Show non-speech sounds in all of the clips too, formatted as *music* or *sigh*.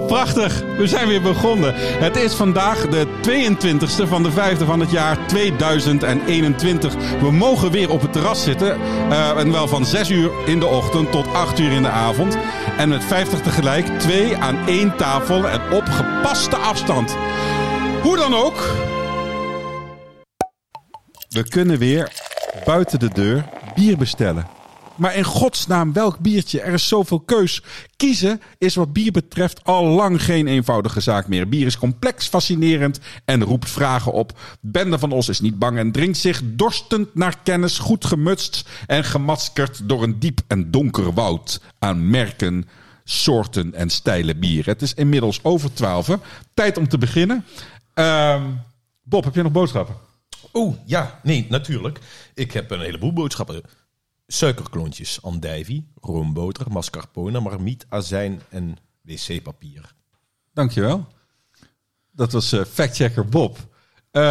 Prachtig. We zijn weer begonnen. Het is vandaag de 22e van de vijfde van het jaar 2021. We mogen weer op het terras zitten. eh, en wel van 6 uur in de ochtend tot 8 uur in de avond. En met 50 tegelijk, twee aan één tafel en op gepaste afstand. Hoe dan ook. We kunnen weer buiten de deur bier bestellen. Maar in godsnaam, welk biertje? Er is zoveel keus. Kiezen is wat bier betreft al lang geen eenvoudige zaak meer. Bier is complex, fascinerend en roept vragen op. Bende van Os is niet bang en dringt zich dorstend naar kennis, goed gemutst en gemaskerd door een diep en donker woud aan merken, soorten en stijlen bier. Het is inmiddels over twaalf. Tijd om te beginnen. Ehm, Bob, heb je nog boodschappen? Oeh, ja, nee, natuurlijk. Ik heb een heleboel boodschappen. Suikerklontjes, andijvie, roomboter, mascarpone, marmiet, azijn en wc-papier. Dankjewel. Dat was eh, factchecker Bob. Eh,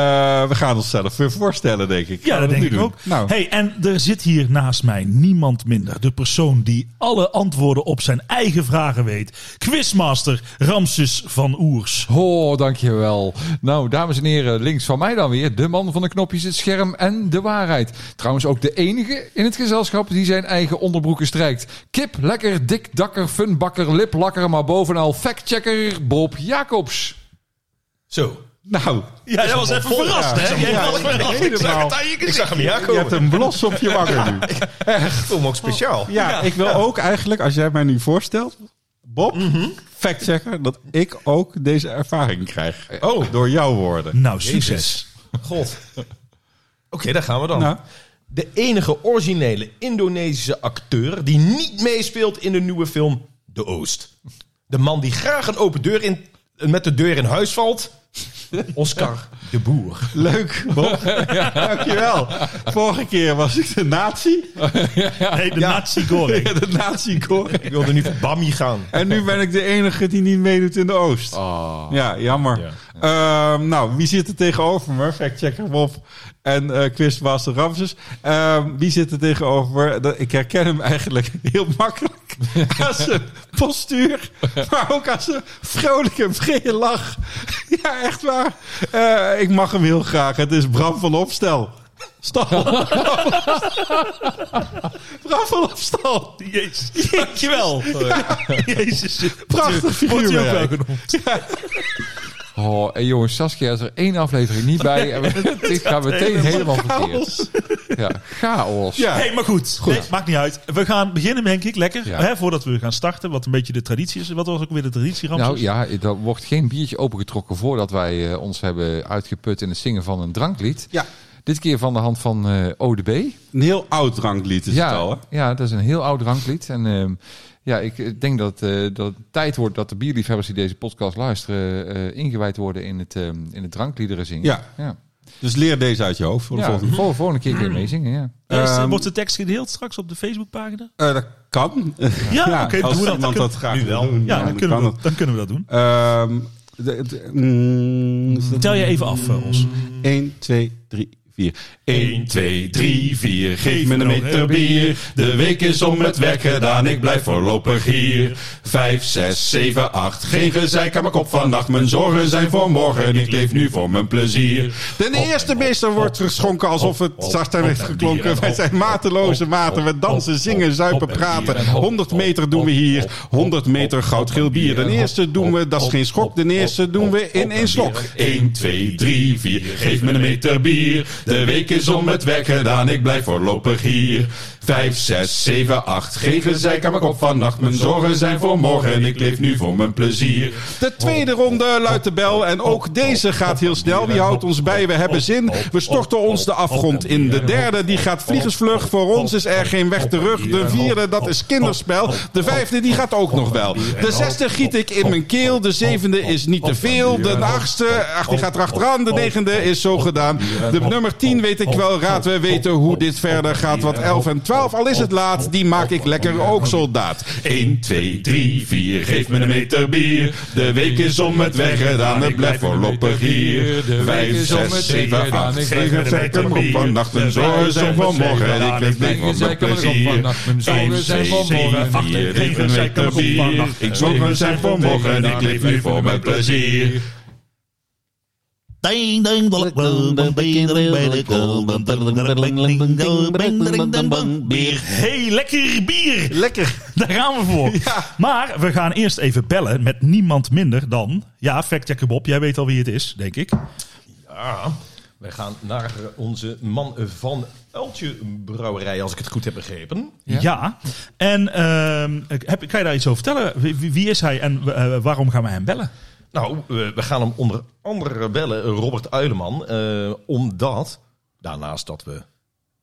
we gaan onszelf weer voorstellen, denk ik. Ja, dat denk ik doen. ook. Nou, Hey, en er zit hier naast mij niemand minder. De persoon die alle antwoorden op zijn eigen vragen weet. Quizmaster Ramses van Oers. Oh, dankjewel. Nou, dames en heren, links van mij dan weer de man van de knopjes, het scherm en de waarheid. Trouwens ook de enige in het gezelschap die zijn eigen onderbroeken strijkt. Kip, lekker, dik, dakker, funbakker, liplakker, maar bovenal factchecker Bob Jacobs. Zo. Nou Ja, dat was even verrast, hè? Jij was verrast. Ik zag hem niet Je hebt een blos op je wangen *laughs* nu. Ik voel me ook speciaal. Ja, ik wil ook eigenlijk, als jij mij nu voorstelt, Bob, factchecker, dat ik ook deze ervaring krijg. Oh. Door jouw woorden. Nou, succes. God. Oké, daar gaan we dan. Nou. De enige originele Indonesische acteur die niet meespeelt in de nieuwe film De Oost. De man die graag een open deur in, met de deur in huis valt. Oscar de Boer. Leuk, Bob. *laughs* Dankjewel. Vorige keer was ik de nazi. Nee, de Nazi Goreng. *laughs* De nazi Ik wilde nu voor Bammi gaan. En nu ben ik de enige die niet meedoet in de Oost. Ah. Ja, jammer. Ehm, nou, wie zit er tegenover me? Factchecker Bob en eh quizmaster Ramses. Ehm, wie zit er tegenover me? Ik herken hem eigenlijk *laughs* heel makkelijk. *laughs* aan zijn postuur, maar ook aan zijn vrolijke vrije lach. *laughs* Ja, echt waar. Eh, ik mag hem heel graag. Het is Bram van Opstel. Stal. *laughs* Bram van Opstal. Jezus. Dankjewel. Jezus. Prachtig figuur Wordt ook genoemd. Oh, en jongens, Saskia is er één aflevering niet bij. En we- *laughs* *laughs* dit gaat meteen helemaal verkeerd. Ja, chaos. Ja. Hey, maar goed. Nee, maakt niet uit. We gaan beginnen, denk ik, lekker. Ja. Hè, voordat we gaan starten, wat een beetje de traditie is. Wat was ook weer de traditie, Ramses? Nou ja, er wordt geen biertje opengetrokken voordat wij eh, ons hebben uitgeput in het zingen van een dranklied. Ja, Dit keer van de hand van eh ODB. een heel oud dranklied is het al. Hè? Ja, ja, dat is een heel oud dranklied. En ehm, ja, ik denk dat, eh, dat het tijd wordt dat de bierliefhebbers die deze podcast luisteren... eh, ingewijd worden in het, ehm, in het drankliederen zingen. Ja. ja. Dus leer deze uit je hoofd voor de Ja, volgende. vol- volgende keer kun je meezingen, ja. *clears throat* Ja, Ehm, wordt de tekst gedeeld straks op de Facebookpagina? Eh, dat kan. Ja, *laughs* oké, als doen we dat. iemand Dan dat graag nu wil wel. doen, Ja, dan kunnen, we, dat- dan kunnen we dat doen. Ehm, de- de- mm, Tel je even af, eh, Os. 1, 2, 3, 4. 1, 2, 3, 4. Geef me een meter bier. De week is om het werk gedaan. Ik blijf voorlopig hier. 5, 6, 7, 8. Geen gezeik aan mijn kop vannacht. Mijn zorgen zijn voor morgen. Ik leef nu voor mijn plezier. De eerste meester wordt geschonken alsof het zachtheid heeft geklonken. Wij zijn mateloze maten. We dansen, zingen, zuipen, praten. 100 meter doen we hier. 100 meter goudgeel bier. De eerste doen we, dat is geen schok. De eerste doen we in één slok. 1, 2, 3, 4. Geef me een meter bier. De week is om het werk gedaan. Ik blijf voorlopig hier. 5, 6, 7, 8. Geen gezeik aan vannacht. Mijn zorgen zijn voor morgen. Ik leef nu voor mijn plezier. De tweede ronde luidt de bel. En ook deze gaat heel snel. Wie houdt ons bij? We hebben zin. We storten ons de afgrond in. De derde die gaat vliegensvlug. Voor ons is er geen weg terug. De vierde dat is kinderspel. De vijfde die gaat ook nog wel. De zesde giet ik in mijn keel. De zevende is niet te veel. De achtste, ach die gaat erachteraan. De negende is zo gedaan. De nummer 10 weet ik wel. Raad we weten hoe dit verder gaat. Wat 11 en 12 12, al is het laat, die maak ik lekker ook soldaat. 1, 2, 3, 4, geef me een meter bier. De week is om het weggedaan, het blijft voorlopig hier. 5, 6, 7, 8, geef me zeker op vannacht. Mijn zorgen zijn van morgen, ik leef niet voor mijn plezier. 5, 6, 7, 8, geef me een meter bier. Ik zorgen zijn voor morgen, ik leef nu voor mijn plezier. Bier. Hey, lekker bier! Lekker. Daar gaan we voor. Maar we gaan eerst even bellen met niemand minder dan... Ja, factchecker Bob, jij weet al wie het is, denk ik. Ja, wij gaan naar onze man van Eltje Brouwerij, als ik het goed heb begrepen. Ja. En ehm, heb, kan je daar iets over vertellen? Wie, wie- wie is hij en eh, waarom gaan we hem bellen? Nou, we we gaan hem onder andere bellen, Robert Uileman, eh, omdat, daarnaast dat we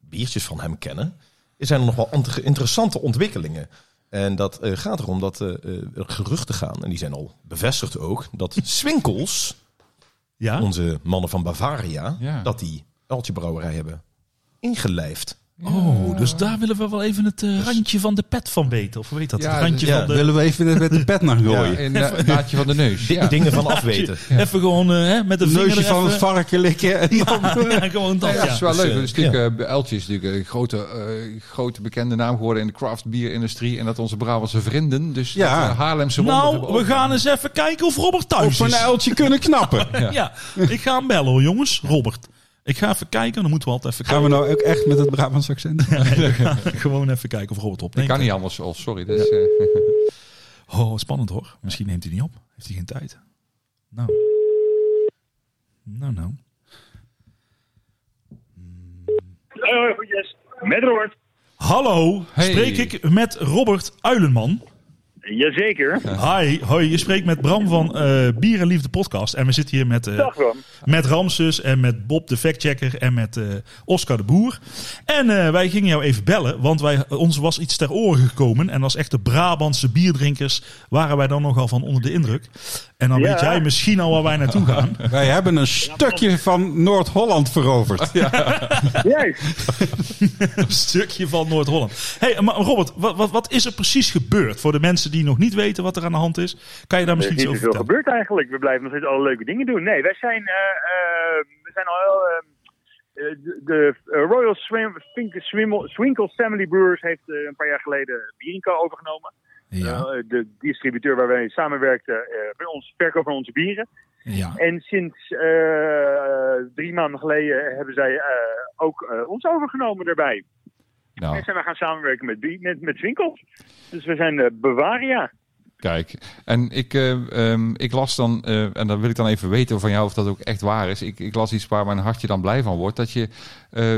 biertjes van hem kennen, zijn er nog wel ant- interessante ontwikkelingen. En dat eh, gaat erom dat eh, eh, er geruchten gaan, en die zijn al bevestigd ook, dat *laughs* Swinkels, Ja? onze mannen van Bavaria, Ja. dat die Eltje Brouwerij hebben ingelijfd. Oh, dus daar willen we wel even het eh, randje van de pet van weten. Of heet dat? Ja, het randje ja, van de... Willen we even met de pet naar gooien? Een na- naadje van de neus. *laughs* Ja. Dingen van afweten. Even gewoon eh, hè, met de vinger Neusje van het varken likken. En dan... *laughs* Ja, gewoon dat. Ja, Ja, dat is wel dus, leuk. eh, Het is natuurlijk, eh, Eltje is natuurlijk een grote, eh, grote bekende naam geworden in de craft bierindustrie. En dat onze Brabantse vrienden, dus Ja. dat, eh, Haarlemse Nou, we gaan eens even kijken of Robert thuis Op is. een uiltje kunnen knappen. *laughs* Ja. ik ga hem bellen hoor, jongens. Robert. Ik ga even kijken, dan moeten we altijd even Gaan we nou ook echt met het Brabants accent? *laughs* kijken. *laughs* Gewoon even kijken of Robert opneemt. kan niet anders. Oh, sorry. Eh, *laughs* Oh, spannend hoor. Misschien neemt hij niet op. Heeft hij geen tijd. Nou. Nou, nou. Oh, yes. Met Robert. Hallo, Hey. spreek ik met Robert Uilenman? Jazeker. Hi, hoi, je spreekt met Bram van eh Bier en Liefde podcast. En we zitten hier met, Dag Bram. met Ramses en met Bob de factchecker en met eh, Oscar de Boer. En wij gingen jou even bellen, want wij, ons was iets ter oren gekomen. En als echte Brabantse bierdrinkers waren wij dan nogal van onder de indruk. En dan Ja. weet jij misschien al waar wij naartoe gaan. *laughs* Wij hebben een stukje van Noord-Holland veroverd. Juist. *laughs* Een stukje van Noord-Holland. hey, maar Robert, wat, wat, wat is er precies gebeurd? Voor de mensen die nog niet weten wat er aan de hand is. Kan je daar Er is misschien niet iets over zoveel vertellen? gebeurd eigenlijk. We blijven nog steeds alle leuke dingen doen. Nee, wij zijn, eh, eh, we zijn al heel... eh, de de, Royal Swim, Swinkles Family Brewers heeft een paar jaar geleden Bierinco overgenomen. Ja, Eh, de distributeur waar wij samenwerkten eh, bij ons verkoop van onze bieren. ja. En sinds eh, drie maanden geleden hebben zij ook ons overgenomen daarbij. nou, En zijn we gaan samenwerken met, met, met Swinkels. Dus we zijn Bavaria. kijk. En ik, eh, ehm, ik las dan, en dan wil ik dan even weten van jou of dat ook echt waar is. Ik, ik las iets waar mijn hartje dan blij van wordt. Dat je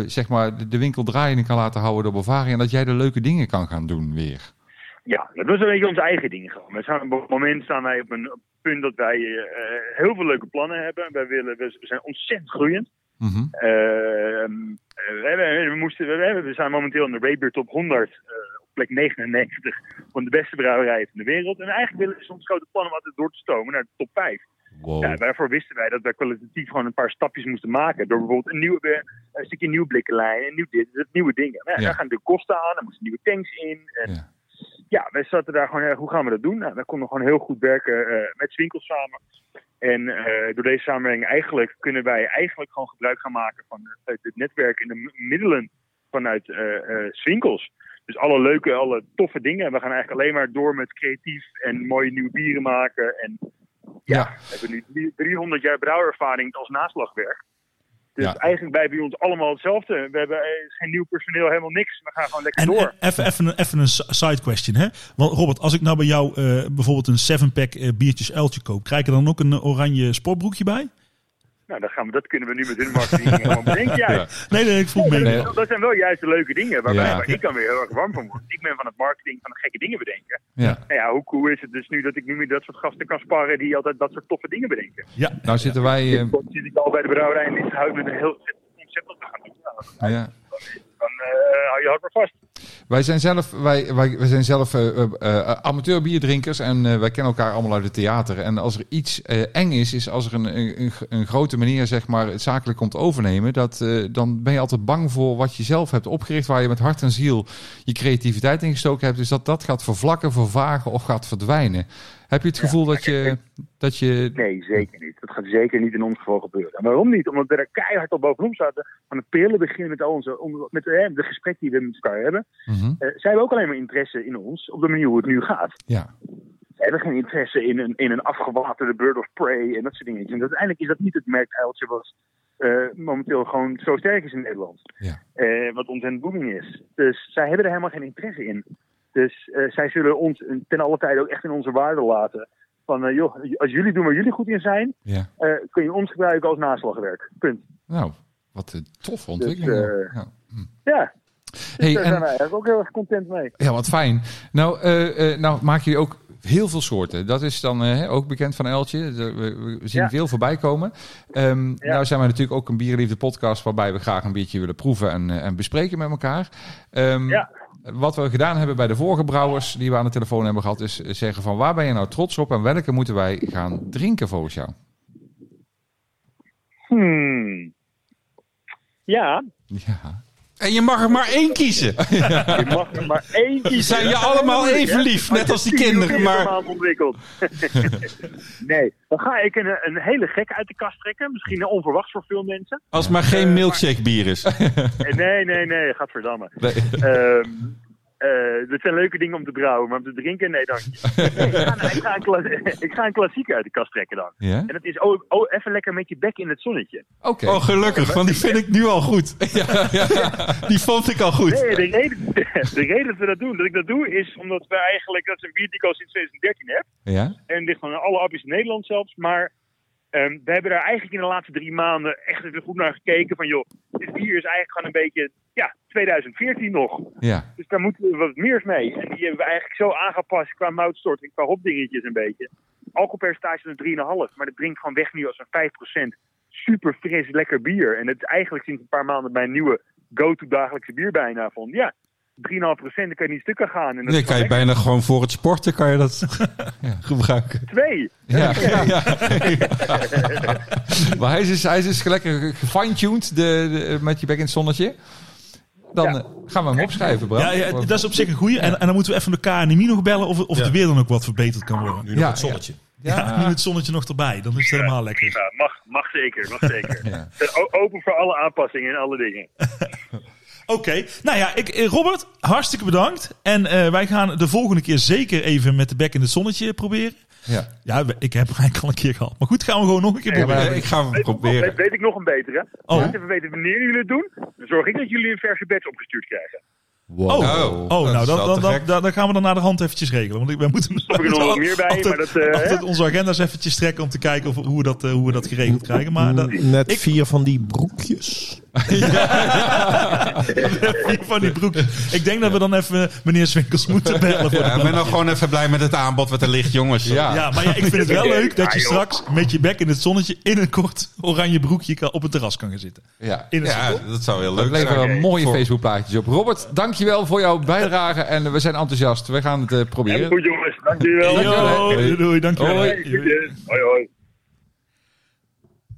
zeg maar de, de winkel draaiende kan laten houden door Bavaria. En dat jij de leuke dingen kan gaan doen weer. Ja, dat was een beetje onze eigen ding. We staan, op het moment staan wij op een punt dat wij eh, heel veel leuke plannen hebben. Wij willen, we, we zijn ontzettend groeiend. Mhm. Ehm, eh, we, hebben- we, moesten, we, hebben- we zijn momenteel in de Raybeer Top 100 eh, op plek 99 van de beste brouwerijen van de wereld. En eigenlijk willen we soms grote plannen om altijd door te stomen naar de top 5. Wow. Ja, daarvoor wisten wij dat wij kwalitatief gewoon een paar stapjes moesten maken. Door bijvoorbeeld een, nieuwe, een stukje nieuwe blikkenlijn, een nieuw dit, dat, nieuwe dingen. Nou, ja, Ja. Daar gaan de kosten aan, er moesten nieuwe tanks in. En Ja. Ja, wij zaten daar gewoon, eh, hoe gaan we dat doen? Nou, wij konden gewoon heel goed werken eh, met Swinkels samen. En eh, door deze samenwerking eigenlijk kunnen wij eigenlijk gewoon gebruik gaan maken van het, netwerk en de middelen vanuit eh, Swinkels. Dus alle leuke, alle toffe dingen. We gaan eigenlijk alleen maar door met creatief en mooie nieuwe bieren maken. En ja, Ja. we hebben nu drie- 300 jaar brouwervaring als naslagwerk. Dus Ja. eigenlijk bij bij ons allemaal hetzelfde. We hebben eh, geen nieuw personeel, helemaal niks. We gaan gewoon lekker En door. eh, even, even, een- even een si- side question. Hè? Want Robert, als ik nou bij jou eh, bijvoorbeeld een 7-pack eh, biertjes uiltje koop, krijg ik er dan ook een oranje sportbroekje bij? Nou, dan gaan we, dat kunnen we nu met hun marketing helemaal bedenken. Juist. Nee, nee, ik vroeg me. Nee. Dat, dat zijn wel juist de leuke dingen waarbij Ja. waar ik dan weer heel erg warm van word. Ik ben van het marketing van de gekke dingen bedenken. Ja. Nou ja, hoe cool is het dus nu dat ik nu met dat soort gasten kan sparren die altijd dat soort toffe dingen bedenken. Ja, Nou zitten wij... Dan zit ik al bij de brouwerij en die houdt met een heel concept op te gaan doen. Nou, ja. Dan eh, hou je hard vast. Wij zijn zelf, wij, wij, wij zijn zelf eh, eh, amateur bierdrinkers en wij kennen elkaar allemaal uit het theater. En als er iets eng is, is als er een, een, een grote meneer zeg maar, het zakelijk komt overnemen, dat, dan ben je altijd bang voor wat je zelf hebt opgericht, waar je met hart en ziel je creativiteit in gestoken hebt. Dus dat dat gaat vervlakken, vervagen of gaat verdwijnen. Heb je het gevoel dat, je, dat je... Nee, zeker niet. Dat gaat zeker niet in ons geval gebeuren. En waarom niet? Omdat we er keihard op bovenop zaten. Van het pillen beginnen met, al onze, om- met de gesprekken die we met elkaar hebben. Mhm. Eh, zij hebben ook alleen maar interesse in ons op de manier hoe het nu gaat. Ja, Ze hebben geen interesse in een, in een afgewaterde bird of prey en dat soort dingen. En uiteindelijk is dat niet het merkuiltje wat eh, momenteel gewoon zo sterk is in Nederland. Ja. Eh, wat ontzettend booming is. Dus zij hebben er helemaal geen interesse in. Dus eh, zij zullen ons ten alle tijde ook echt in onze waarde laten. Van, eh, joh, als jullie doen waar jullie goed in zijn, ja. eh, kun je ons gebruiken als naslagwerk. Punt. Nou, wat een toffe ontwikkeling. eh, ja. Ja, Hey, daar zijn wij eigenlijk ook heel erg content mee. ja, wat fijn. Nou, nou maken jullie ook heel veel soorten. Dat is dan eh, ook bekend van Eltje. We, zien Ja. veel voorbij komen. Nou zijn wij natuurlijk ook een Bierliefde podcast... waarbij we graag een biertje willen proeven en, en bespreken met elkaar. Ehm, Ja. Wat we gedaan hebben bij de vorige brouwers die we aan de telefoon hebben gehad... is zeggen van waar ben je nou trots op... en welke moeten wij gaan drinken volgens jou? Hmm. Ja, Ja, En je mag er maar één kiezen. *laughs* je mag er maar één kiezen. Zijn je allemaal even lief, net als die kinderen, maar... ontwikkeld. *laughs* nee, dan ga ik een, een hele gek uit de kast trekken. Misschien onverwachts voor veel mensen. Als het maar geen milkshake bier is. Eh, *laughs* Nee, nee, nee, gaat verdammen. Nee. Ehm eh, dit zijn leuke dingen om te brouwen, maar om te drinken, nee dank je. Nee, *laughs* ik, ga, ik, ga een ik ga een klassieker uit de kast trekken dan. Ja? En dat is oh, oh, even lekker met je bek in het zonnetje. Oké. Oh, gelukkig, want die vind ik nu al goed. *laughs* Die vond ik al goed. Nee, de reden, *laughs* de reden dat we dat doen, dat ik dat doe, is omdat we eigenlijk, dat is een bier die ik al sinds 2013 heb. Ja? En ligt van alle appjes in Nederland zelfs. Maar ehm, we hebben daar eigenlijk in de laatste drie maanden echt even goed naar gekeken. Van joh, dit bier is eigenlijk gewoon een beetje, ja, 2014 nog. Ja. Dus daar moeten we wat meer mee. En die hebben we eigenlijk zo aangepast qua moutstorting, qua hopdingetjes een beetje. Alcoholpercentage is een 3,5, maar dat drinkt gewoon weg nu als een 5%. Super fris, lekker bier. En het is eigenlijk sinds een paar maanden mijn nieuwe go-to dagelijkse bier bijna van, ja, 3,5% dan kan je niet stukken gaan. En dat Nee, kan je bijna gewoon voor het sporten kan je dat *laughs* gebruiken. twee. Ja. *laughs* *laughs* maar hij is, dus- hij is dus lekker gefine-tuned de, de- met je bek in het zonnetje. Dan Ja. eh, gaan we hem opschrijven, bro. Ja, ja, dat is op zich een goeie. En, en dan moeten we even de KNMI nog bellen of, of Ja. de weer dan ook wat verbeterd kan worden. Nu nog Ja, het zonnetje. Ja, nu het zonnetje nog erbij. Dan is het helemaal lekker. Ja, mag, mag zeker, mag zeker. Ja. O- open voor alle aanpassingen en alle dingen. Oké, nou ja, ik, eh, Robert, hartstikke bedankt. En eh, wij gaan de volgende keer zeker even met de bek in het zonnetje proberen. Ja. Ja, ik heb hem eigenlijk al een keer gehad. Maar goed, gaan we gewoon nog een keer proberen. Ik ga hem Weet, proberen. weet, weet ik nog een betere? Oh. Laat even weten wanneer jullie het doen. Dan zorg ik dat jullie een verse batch opgestuurd krijgen. Wow. Oh, Oh, oh, dat nou, dan, dan, dan, gek. dan, dan gaan we dan naar de hand eventjes regelen. Want ik, wij moeten Stop ik er nog meer bij, altijd, maar dat, eh, altijd onze agenda's eventjes trekken om te kijken of, hoe, we dat, eh, hoe we dat geregeld krijgen. Maar dat, Net ik- vier van die broekjes. *laughs* van die broek. Ik denk dat we dan even meneer Swinkels moeten bellen. Voor Ja, ik ben nog gewoon even blij met het aanbod wat er ligt, jongens. Ja. Ja, maar ja, ik vind het wel leuk dat je Ja, straks met je bek in het zonnetje in een kort oranje broekje kan- op het terras kan gaan zitten. Ja. In het Ja, dat zou heel Dat leuk leveren zijn. mooie Voor- Facebookplaatjes op. Robert, dankjewel voor jouw bijdrage en we zijn enthousiast. We gaan het eh, En proberen. goed jongens, dank jullie wel. Yo, doei, doei, dankjewel. Hoi. Hoi hoi.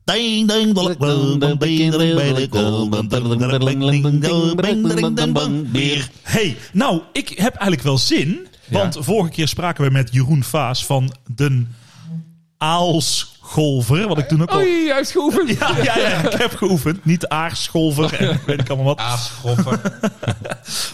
Ding ding bier. Hey, nou, ik heb eigenlijk wel zin. Want vorige keer spraken we met Jeroen Vaas van de Aalsgolver. Wat ik toen ook al... Oei, hij heeft geoefend. Ja, ja, ja, ik heb geoefend. Niet Aarsgolver en weet ik allemaal wat. Aasgoffer. *laughs*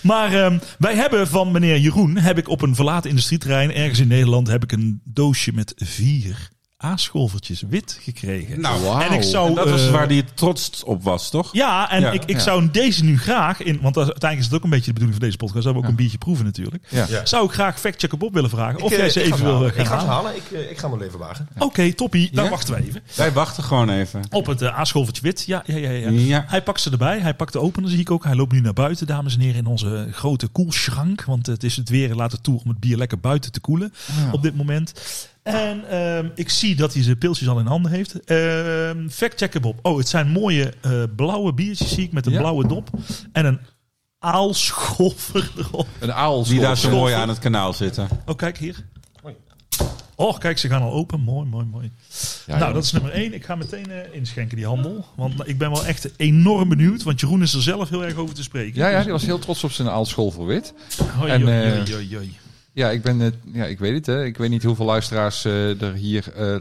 Maar ehm, wij hebben van meneer Jeroen, heb ik op een verlaten industrieterrein ergens in Nederland, heb ik een doosje met vier aasgolvertjes wit gekregen. Nou, en ik zou, dat was eh, waar hij trots op was, toch? Ja, en Ja. ik, ik Ja. zou deze nu graag in, want dat- uiteindelijk is het ook een beetje de bedoeling van deze podcast, dat we ook een biertje proeven natuurlijk. Ja. Ja. Zou ik graag factchecker Bob willen vragen of Ik, jij eh, ze even het wil halen. eh, gaan Ik ga het halen. halen. Ik, ik ga hem wel even wagen. Oké, toppie. Dan Ja? wachten we even. Wij wachten gewoon even. Op het uh, wit. Ja, ja, ja, ja. Ja. Hij pakt ze erbij. Hij pakt de opener, zie ik ook. Hij loopt nu naar buiten, dames en heren, in onze grote koelschrank. Want het is het weer laat het toe om het bier lekker buiten te koelen op dit moment. En ehm, ik zie dat hij zijn pilsjes al in handen heeft. Ehm fact checker Bob. Oh, het zijn mooie eh, blauwe biertjes zie ik met een Ja. blauwe dop. En een aalscholver erop. Een aal. Die daar zo mooi aan het kanaal zitten. Oh, kijk hier. Oh, kijk, ze gaan al open. Mooi, mooi, mooi. Ja, nou, dat is nummer één. Ik ga meteen eh, inschenken, die handel. Want ik ben wel echt enorm benieuwd. Want Jeroen is er zelf heel erg over te spreken. Ja, ja, die was heel trots op zijn aalschool voor wit. Hoi, En, hoi, Ja, ik ben, ja, ik weet het. Hè. Ik weet niet hoeveel luisteraars eh, er hier eh,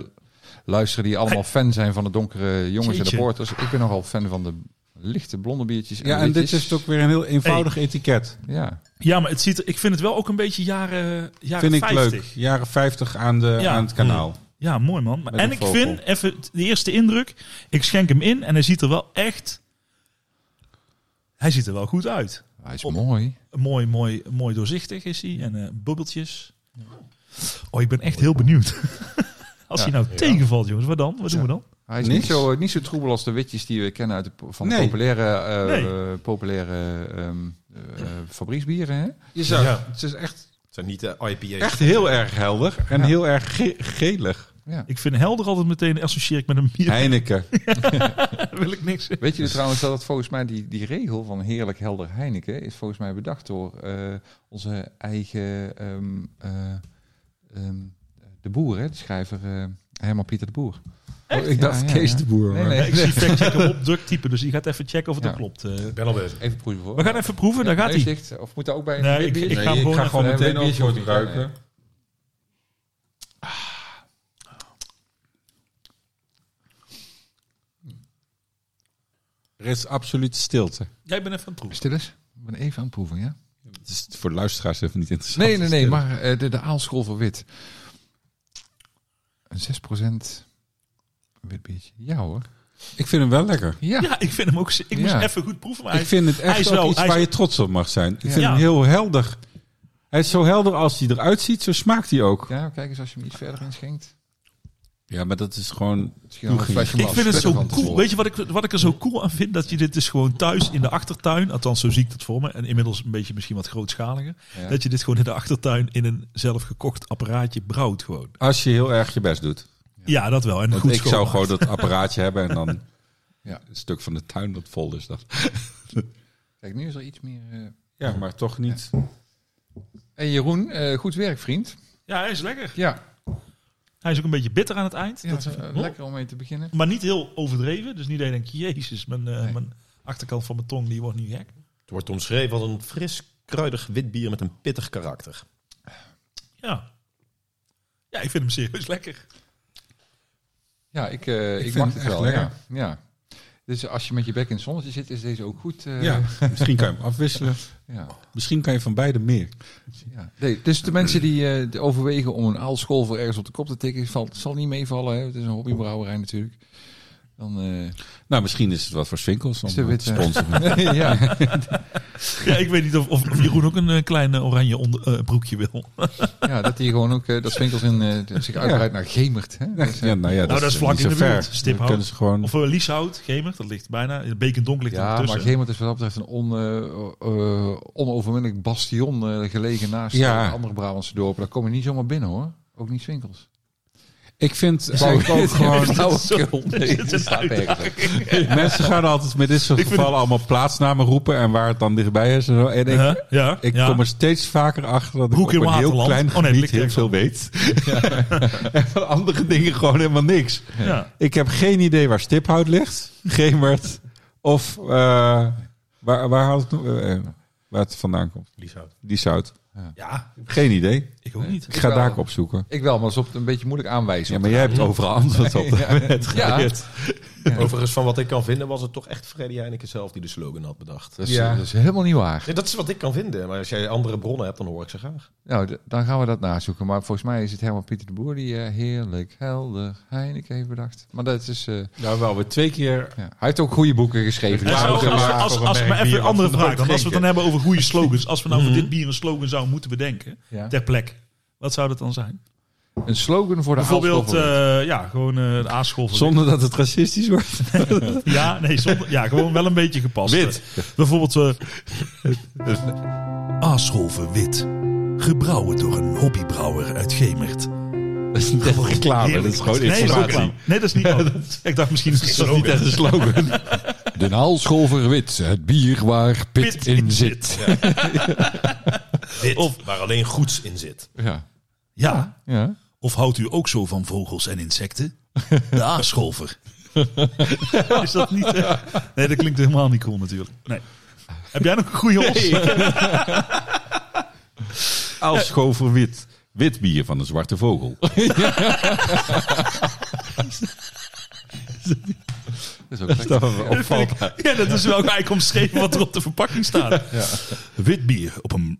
luisteren die allemaal fan zijn van de donkere jongens en de porters. Ik ben nogal fan van de lichte blonde biertjes. En Ja, en dit is ook weer een heel eenvoudig etiket. Ja, Ja, maar het ziet er, ik vind het wel ook een beetje jaren, jaren Vind ik 50. leuk. Jaren 50 aan, de, Ja. aan het kanaal. Ja, mooi man. Met en ik vogel. vind, even de eerste indruk, ik schenk hem in en hij ziet er wel echt, hij ziet er wel goed uit. Hij is Op- mooi. Mooi, mooi, mooi doorzichtig is hij en eh, bubbeltjes. Oh, ik ben echt heel benieuwd. *laughs* Als Ja. hij nou tegenvalt, jongens, wat dan? Wat doen we dan? Hij is Niks. niet zo, niet zo troebel als de witjes die we kennen uit de, van de populaire, eh, Nee. eh, populaire ehm, eh, fabrieksbieren. Hè? Je zou, Ja. Het is echt, Het zijn niet de IPA's. echt heel erg helder en Ja. heel erg ge- gelig. Ja. Ik vind helder altijd meteen associeer ik met een bier. Heineken. *laughs* Wil ik niks. Weet je trouwens dat het volgens mij die, die regel van heerlijk helder Heineken is volgens mij bedacht door eh, onze eigen ehm, eh, ehm, de boer, hè, de schrijver eh, Herman Pieter de Boer. Oh, ik dacht Ja, ja, Kees ja. de Boer. Nee, nee. Ik zie factchecker *laughs* op druk typen, dus die gaat even checken of het Ja. klopt. Ik ben al bezig. Even proeven voor. we gaan even proeven, daar gaat hij. Of moet dat ook bij een Nee, ik- biertje? ik ga hem gewoon ga gewoon meteen biertje antwoord hoeft niet, ruiken. Er is absoluut stilte. Jij bent even aan het proeven. Stil eens. Ik ben even aan het proeven, ja? Het is voor de luisteraars even niet interessant. Nee, nee, nee, maar eh, de, de aalschool voor wit. Een 6% wit biertje. Ja hoor. Ik vind hem wel lekker. Ja. Ja, ik vind hem ook... Ik moest Ja. even goed proeven, maar Ik hij- vind het echt wel- iets is- waar je trots op mag zijn. Ik Ja. vind Ja. hem heel helder. Hij is zo helder als hij eruit ziet, zo smaakt hij ook. Ja, kijk eens als je hem iets verder inschenkt. Ja, maar dat is gewoon... Ik vind het zo cool. Weet je wat ik, wat ik er zo cool aan vind? Dat je dit dus gewoon thuis in de achtertuin, althans zo zie ik het voor me, en inmiddels een beetje misschien wat grootschaliger, Ja. dat je dit gewoon in de achtertuin in een zelf gekocht apparaatje brouwt gewoon. Als je heel erg je best doet. Ja, dat wel. En Want goed ik zou gewoon dat apparaatje *laughs* hebben en dan Ja. een stuk van de tuin dat vol is. Dat. *laughs* Kijk, nu is er iets meer... eh Ja, maar toch niet. Hey Jeroen, eh, goed werk vriend. Ja, hij is lekker. Ja, Hij is ook een beetje bitter aan het eind. ja Dat- eh, lekker om mee te beginnen. Maar niet heel overdreven. Dus niet dat je denkt, jezus, mijn, eh, Nee. mijn achterkant van mijn tong die wordt nu gek. Het wordt omschreven als een fris, kruidig wit bier met een pittig karakter. Ja. Ja, ik vind hem serieus lekker. Ja, ik, eh, ik, vind mag het het echt wel. lekker. Ja. ja. Dus als je met je bek in het zonnetje zit, is deze ook goed. eh, Ja, *laughs* misschien kan je hem afwisselen. ja. Misschien kan je van beide meer. Ja. Nee, dus de mensen die de overwegen om een aalschool voor ergens op de kop te tikken, valt, zal niet meevallen. Hè? Het is een hobbybrouwerij natuurlijk. Dan, eh, Nou, misschien is het wat voor Swinkels om de te witte- sponsoren. *laughs* ja. Ja, ik weet niet of, of, of Jeroen ook een eh, klein eh, oranje onder, eh, broekje wil. *laughs* ja, dat hij gewoon ook, eh, dat Swinkels in, eh, zich uitbreidt naar Gemert. Hè? Dat is, eh, Ja, nou ja, dat is vlak in de buurt. Stiphout. Gewoon... Of uh, Lieshout, Gemert, dat ligt bijna. Bekendonk ligt er ja, maar. Gemert is wat dat betreft een on, eh, eh, onoverwinnelijk bastion eh, gelegen naast andere Brabantse dorpen. Daar kom je niet zomaar binnen hoor. Ook niet Swinkels. Ik vind ook, ook gewoon... Flauwekul. *laughs* *laughs* Nee. *laughs* Mensen gaan altijd met dit soort Ik vind gevallen allemaal plaatsnamen roepen en waar het dan dichtbij is. En, zo. en ik, Huh? ja, ik ja. kom er steeds vaker achter dat Broek ik op in een heel Waterland. klein Oh nee, gebied heel veel weet. en van andere dingen gewoon helemaal niks. Ja. Ik heb geen idee waar Stiphout ligt, Gemert of eh, waar, waar, had het, eh, waar het vandaan komt. Lieshout. Die zout. ja, Geen idee. Ik ook niet. Ik ga daar ook opzoeken. Ik wel, maar dat is op een beetje moeilijk aanwijzen. Ja, maar jij hebt overal antwoord *laughs* op. Ja. Ja. Overigens, van wat ik kan vinden, was het toch echt Freddy Heineken zelf die de slogan had bedacht. Dat is, Ja. dat is helemaal niet waar. Nee, dat is wat ik kan vinden. Maar als jij andere bronnen hebt, dan hoor ik ze graag. Nou, dan gaan we dat nazoeken. Maar volgens mij is het Herman Pieter de Boer die eh, heerlijk helder Heineken heeft bedacht. Maar dat is... eh, Nou, wel weer twee keer. ja. Hij heeft ook goede boeken geschreven. En Dus als, als, maar als, merk maar even een andere we vraag. Dan als we het dan hebben over goede slogans. Als we nou voor dit bier een slogan zouden moeten bedenken. ja. Ter plek. Wat zou dat dan zijn? Een slogan voor de Bijvoorbeeld, eh, ja, gewoon eh een aaschool van Zonder dat het racistisch wordt. *laughs* Ja, nee, zonder, ja, gewoon wel een beetje gepast. Wit. Bijvoorbeeld, eh *laughs* Aasscholven wit. Gebrouwen door een hobbybrouwer uit Gemert. Dat is niet echt reclame, dat is gewoon nee, dat is. Nee, dat is niet. *laughs* ik dacht misschien is het Dat is niet echt een slogan. De Naalscholver wit, het bier waar pit, Pit in in zit. Dit, Of- waar alleen goeds in zit. Ja. Ja. ja. Of houdt u ook zo van vogels en insecten? De *laughs* aascholver. *laughs* Is dat niet... eh? Nee, dat klinkt helemaal niet cool natuurlijk. Nee. Heb jij nog een goede os? *laughs* Aalschover wit. Wit bier van de zwarte vogel. Dat is ook. Opvalt. Ja, dat is wel eigenlijk omschreven wat er op de verpakking staat. Wit bier op een...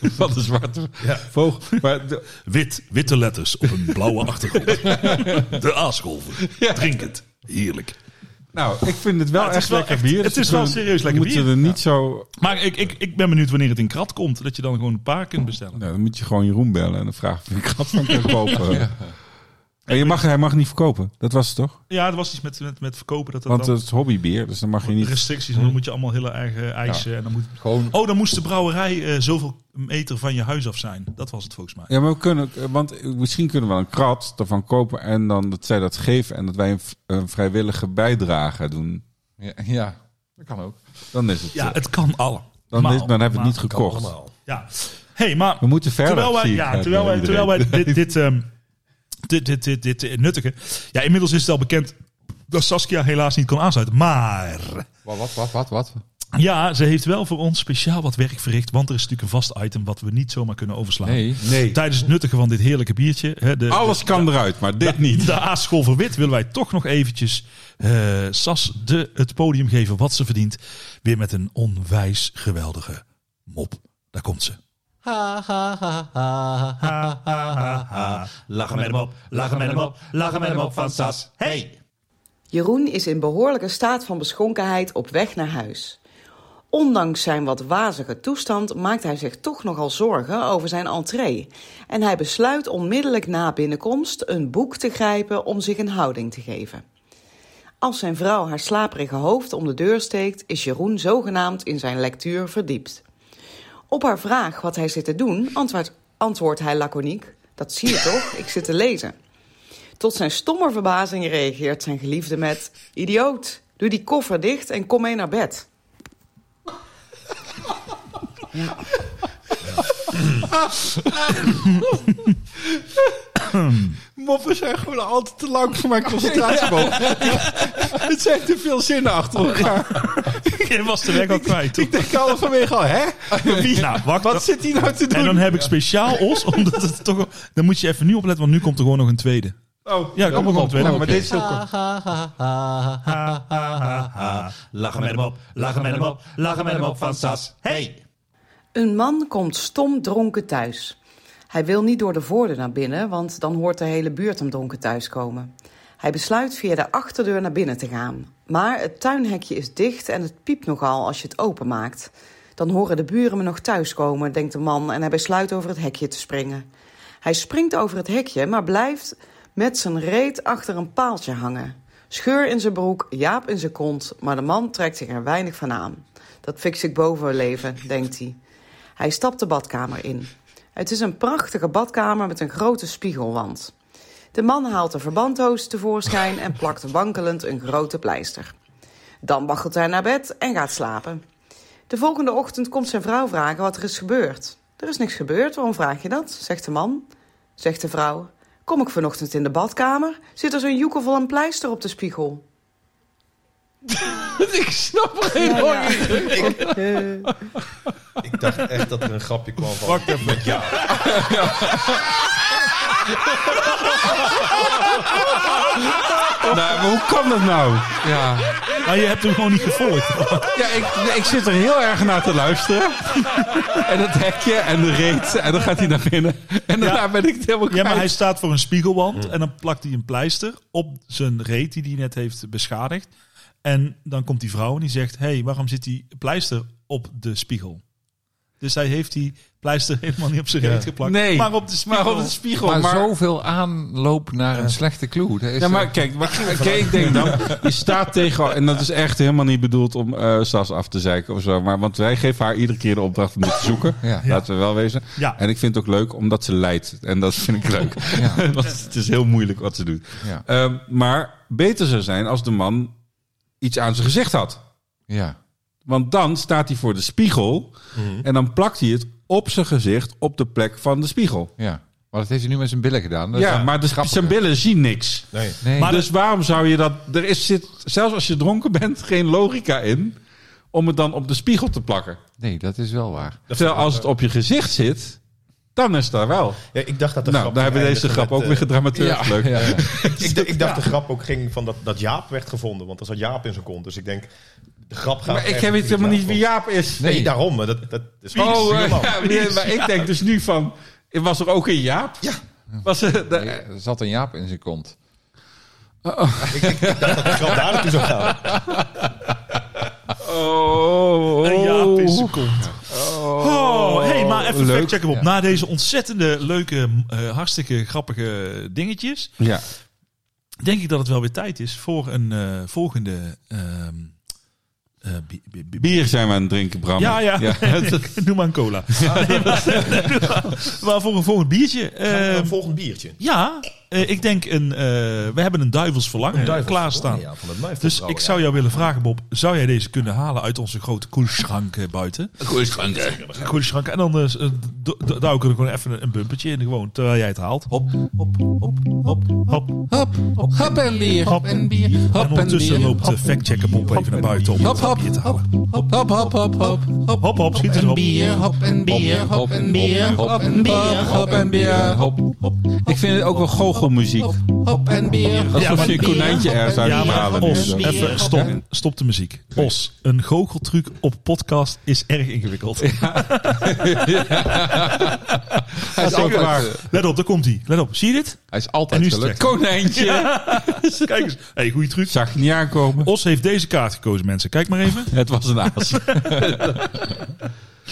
*laughs* Van de zwarte vogel. Maar de- Wit, witte letters op een blauwe achtergrond. *laughs* De aascholver. Drink het. Heerlijk. nou, ik vind het wel het is echt wel lekker echt- bier. het Dus is wel we serieus lekker moeten bier. er niet zo... Maar ik, ik, ik ben benieuwd wanneer het in krat komt. Dat je dan gewoon een paar kunt bestellen. Nou, dan moet je gewoon Jeroen bellen en dan vragen of ik gat van kan *laughs* kopen. En je mag, hij mag niet verkopen. Dat was het toch? Ja, er was iets met, met, met verkopen. Dat dat Want dan het is hobbybier, dus dan mag je niet... restricties. En dan moet je allemaal hele eigen eisen. En dan moet, Gewoon oh, dan moest de brouwerij eh, zoveel meter van je huis af zijn. Dat was het volgens mij. Ja, maar we kunnen, want misschien kunnen we een krat ervan kopen en dan dat zij dat geven en dat wij een, een vrijwillige bijdrage doen. Ja, ja, dat kan ook. Dan is het. Ja, eh, het kan allemaal. dan, is, dan hebben we het niet gekocht. Ja. hey, maar We moeten verder. terwijl wij, zie ik ja, terwijl eh, wij, terwijl wij dit, dit, ehm, dit, dit, dit, dit nuttigen. Ja, inmiddels is het al bekend dat Saskia helaas niet kon aansluiten. Maar Wat, wat, wat, wat? wat? ja, ze heeft wel voor ons speciaal wat werk verricht. Want er is natuurlijk een vast item wat we niet zomaar kunnen overslaan. Nee. Nee, Tijdens het nuttigen van dit heerlijke biertje. Hè, de, alles de- kan eruit, maar dit niet. De Aascholver Wit willen wij toch nog eventjes eh, Sas de, het podium geven wat ze verdient. Weer met een onwijs geweldige mop. Daar komt ze. Lachen met hem op, lachen met hem op, lachen met hem op van Sas. Hey! Jeroen is in behoorlijke staat van beschonkenheid op weg naar huis. Ondanks zijn wat wazige toestand maakt hij zich toch nogal zorgen over zijn entree. En hij besluit onmiddellijk na binnenkomst een boek te grijpen om zich een houding te geven. Als zijn vrouw haar slaperige hoofd om de deur steekt, is Jeroen zogenaamd in zijn lectuur verdiept. Op haar vraag wat hij zit te doen, antwoordt, antwoordt hij laconiek: Dat zie je toch, ik zit te lezen. Tot zijn stomme verbazing reageert zijn geliefde met: Idioot, doe die koffer dicht en kom mee naar bed. *laughs* *clears throat* *clears throat* *clears throat* Moppen zijn gewoon altijd te lang voor mijn concentratieboog. *laughs* Het zijn te veel zinnen achter elkaar. Je was de weg al kwijt. Ik denk halverwege al, hè? Wie, *laughs* Nou, wacht. wat zit hij nou te doen? En dan heb ik speciaal Os, omdat het toch... Dan moet je even nu opletten, want nu komt er gewoon nog een tweede. Oh, Ja, kom een tweede. Ja, maar deze is heel kort. Lachen met hem op, lachen met hem op, lachen met hem op van Sas. Hey! Een man komt stom dronken thuis. Hij wil niet door de voordeur naar binnen, want dan hoort de hele buurt hem dronken thuiskomen. Hij besluit via de achterdeur naar binnen te gaan. Maar het tuinhekje is dicht en het piept nogal als je het openmaakt. Dan horen de buren me nog thuiskomen, denkt de man en hij besluit over het hekje te springen. Hij springt over het hekje, maar blijft met zijn reet achter een paaltje hangen. Scheur in zijn broek, jaap in zijn kont, maar de man trekt zich er weinig van aan. Dat fix ik boven leven, denkt hij. Hij stapt de badkamer in. Het is een prachtige badkamer met een grote spiegelwand. De man haalt de verbanddoos tevoorschijn en plakt wankelend een grote pleister. Dan waggelt hij naar bed en gaat slapen. De volgende ochtend komt zijn vrouw vragen wat er is gebeurd. Er is niks gebeurd, waarom vraag je dat? zegt de man. Zegt de vrouw. Kom ik vanochtend in de badkamer, zit er zo'n joekel vol een pleister op de spiegel. *laughs* Ik snap er helemaal *laughs* niet. Ik dacht echt dat er een grapje kwam van... Wacht even. Met ja. *laughs* Nou, maar hoe kan dat nou? Ja, Maar je hebt hem gewoon niet gevolgd. Ja, ik, ik zit er heel erg naar te luisteren. En het hekje en de reet. En dan gaat hij naar binnen. En daarna Ja. ben ik het helemaal Ja, maar hij kwijt. staat voor een spiegelwand en dan plakt hij een pleister op zijn reet die hij net heeft beschadigd. En dan komt die vrouw en die zegt, hé, hey, waarom zit die pleister op de spiegel? Dus hij heeft die pleister *laughs* helemaal niet op zijn reet geplakt, Nee, maar op de spiegel. Maar op de spiegel. maar, Maar, zoveel aanloop naar een slechte clue. Dat is ja, maar kijk, maar, *laughs* kijk, ik denk dan, je staat tegen, en dat is echt helemaal niet bedoeld om eh Sas af te zeiken of zo, maar want wij geven haar iedere keer de opdracht om dit te zoeken. Ja. Laten we wel wezen. Ja. En ik vind het ook leuk omdat ze leidt. En dat vind ik leuk. Ja. *laughs* Want het is heel moeilijk wat ze doet. Ja. Ehm, maar beter zou zijn als de man iets aan zijn gezicht had. Ja. Want dan staat hij voor de spiegel en dan plakt hij het op zijn gezicht op de plek van de spiegel. Ja. Maar dat heeft hij nu met zijn billen gedaan. Dat ja, maar de, zijn billen zien niks. Nee. Nee. Maar dus waarom zou je dat... Er is, zit, zelfs als je dronken bent, *laughs* geen logica in om het dan op de spiegel te plakken. nee, dat is wel waar. Terwijl als het op je gezicht zit, dan is daar wel. Ja, ik dacht dat de Nou, grap daar hebben we deze grap ook weer eh, gedramateerd. Leuk. ja, ja. ik, *laughs* ik dacht de grap ook ging van dat, dat Jaap werd gevonden. Want er zat Jaap in zijn kont. Dus ik denk, de grap gaat... Maar ik heb het helemaal niet wie Jaap is. Nee, daarom. maar Dat, dat is Oh, Stuurman. ja, nee, maar ik denk dus nu van... Was er ook een Jaap? Ja. Was er, de- Nee, er zat een Jaap in zijn kont. ik, ik dacht dat de grap daar naartoe zou gaan. oh, Een Jaap in zijn kont. Maar even leuk. factchecken op. Na deze ontzettende leuke, eh, hartstikke grappige dingetjes... Ja. denk ik dat het wel weer tijd is voor een eh, volgende... ehm, eh, bi- bi- bi- Bier zijn we aan het drinken, Bram. Ja, ja. *laughs* Noem maar een cola. *laughs* Nee, maar, *laughs* maar voor een volgend biertje. Eh, eh, een volgend biertje. ja, eh, ik denk een. eh, we hebben een duivels verlangen Duivels klaarstaan. Ja, van het Muifel Dus ik zou jou willen vragen, Bob. Zou jij deze kunnen halen uit onze grote koelschrank buiten? Koelschrank. En dan eh, s- d- d- douw ik er gewoon even een, bumpertje in. Gewoon terwijl jij het haalt. Hop, hop, hop, hop, hop. Hop, hop en bier, hop en bier, En hop en ondertussen bier. loopt de factchecker Bob even naar buiten om Hop, het hop, bier te halen. hop, hop, hop, hop, hop, hop, Hop, hop, schiet en erop. bier, hop en bier, hop en bier, hop en bier, hop en bier, hop, Ik vind het ook wel goochelmuziek. hop en bier. Alsof je een konijntje ergens uit Ja, halen. Os, even stop, stop de muziek. Os, een goocheltruc op podcast is erg ingewikkeld. *laughs* Hij is altijd, waar. Let op, daar komt hij. Let op, zie je dit? hij is En altijd nu is het gelukt. Konijntje. *laughs* Kijk eens. Hey, goede truc. Zag je niet aankomen. Os heeft deze kaart gekozen, mensen. Kijk maar even. Het was een aas. *laughs*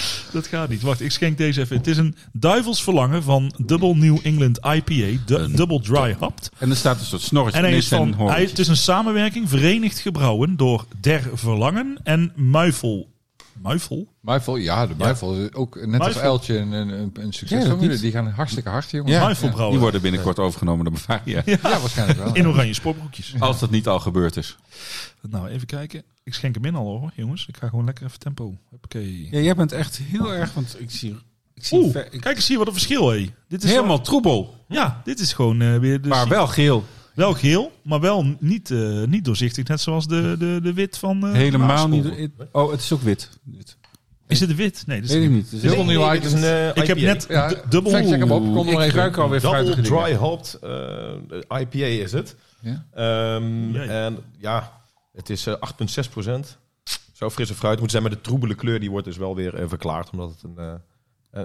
*laughs* Dat gaat niet. Wacht, ik schenk deze even. Het is een duivels verlangen van Double New England IPA. Du- double Dry Hopped. En er staat een soort snorretje. En hij is van, hij, het is een samenwerking, verenigd gebrouwen door Der Verlangen en Muifel. Muifel? Muifel, ja, de Muifel is ook net als Muifel. Eltje een, een, een, Ja, die gaan hartstikke hard, jongen. Ja, ja, die worden binnenkort overgenomen door Bavaria. Ja, waarschijnlijk wel. In oranje sportbroekjes. Als dat niet al gebeurd is. Nou, even kijken. Ik schenk hem in al hoor, jongens. Ik ga gewoon lekker even tempo. Hoppakee. Ja, jij bent echt heel erg, want ik zie... Ik zie Oeh, ver- ik- kijk eens hier wat een verschil, hé. Dit is helemaal troebel, wel- ja, dit is gewoon eh, weer... De, maar wel geel. Wel geel, maar wel niet, eh, niet doorzichtig. Net zoals de, de, de wit van eh, Helemaal niet. Oh, het is ook wit. Is het de wit? Nee, dat is Weet ik niet. niet. Het is Heel nieuw het is een eh, Ik heb net Ja, dubbel... fact check hem op. Kom er Ik even. ruik alweer Double fruitige dingen. dry hopped eh, IPA is het. Ja. Ehm, Jee. en ja, het is eh, 8,6 procent. Zo frisse fruit moet zijn, maar de troebele kleur die wordt dus wel weer verklaard, omdat het een, eh,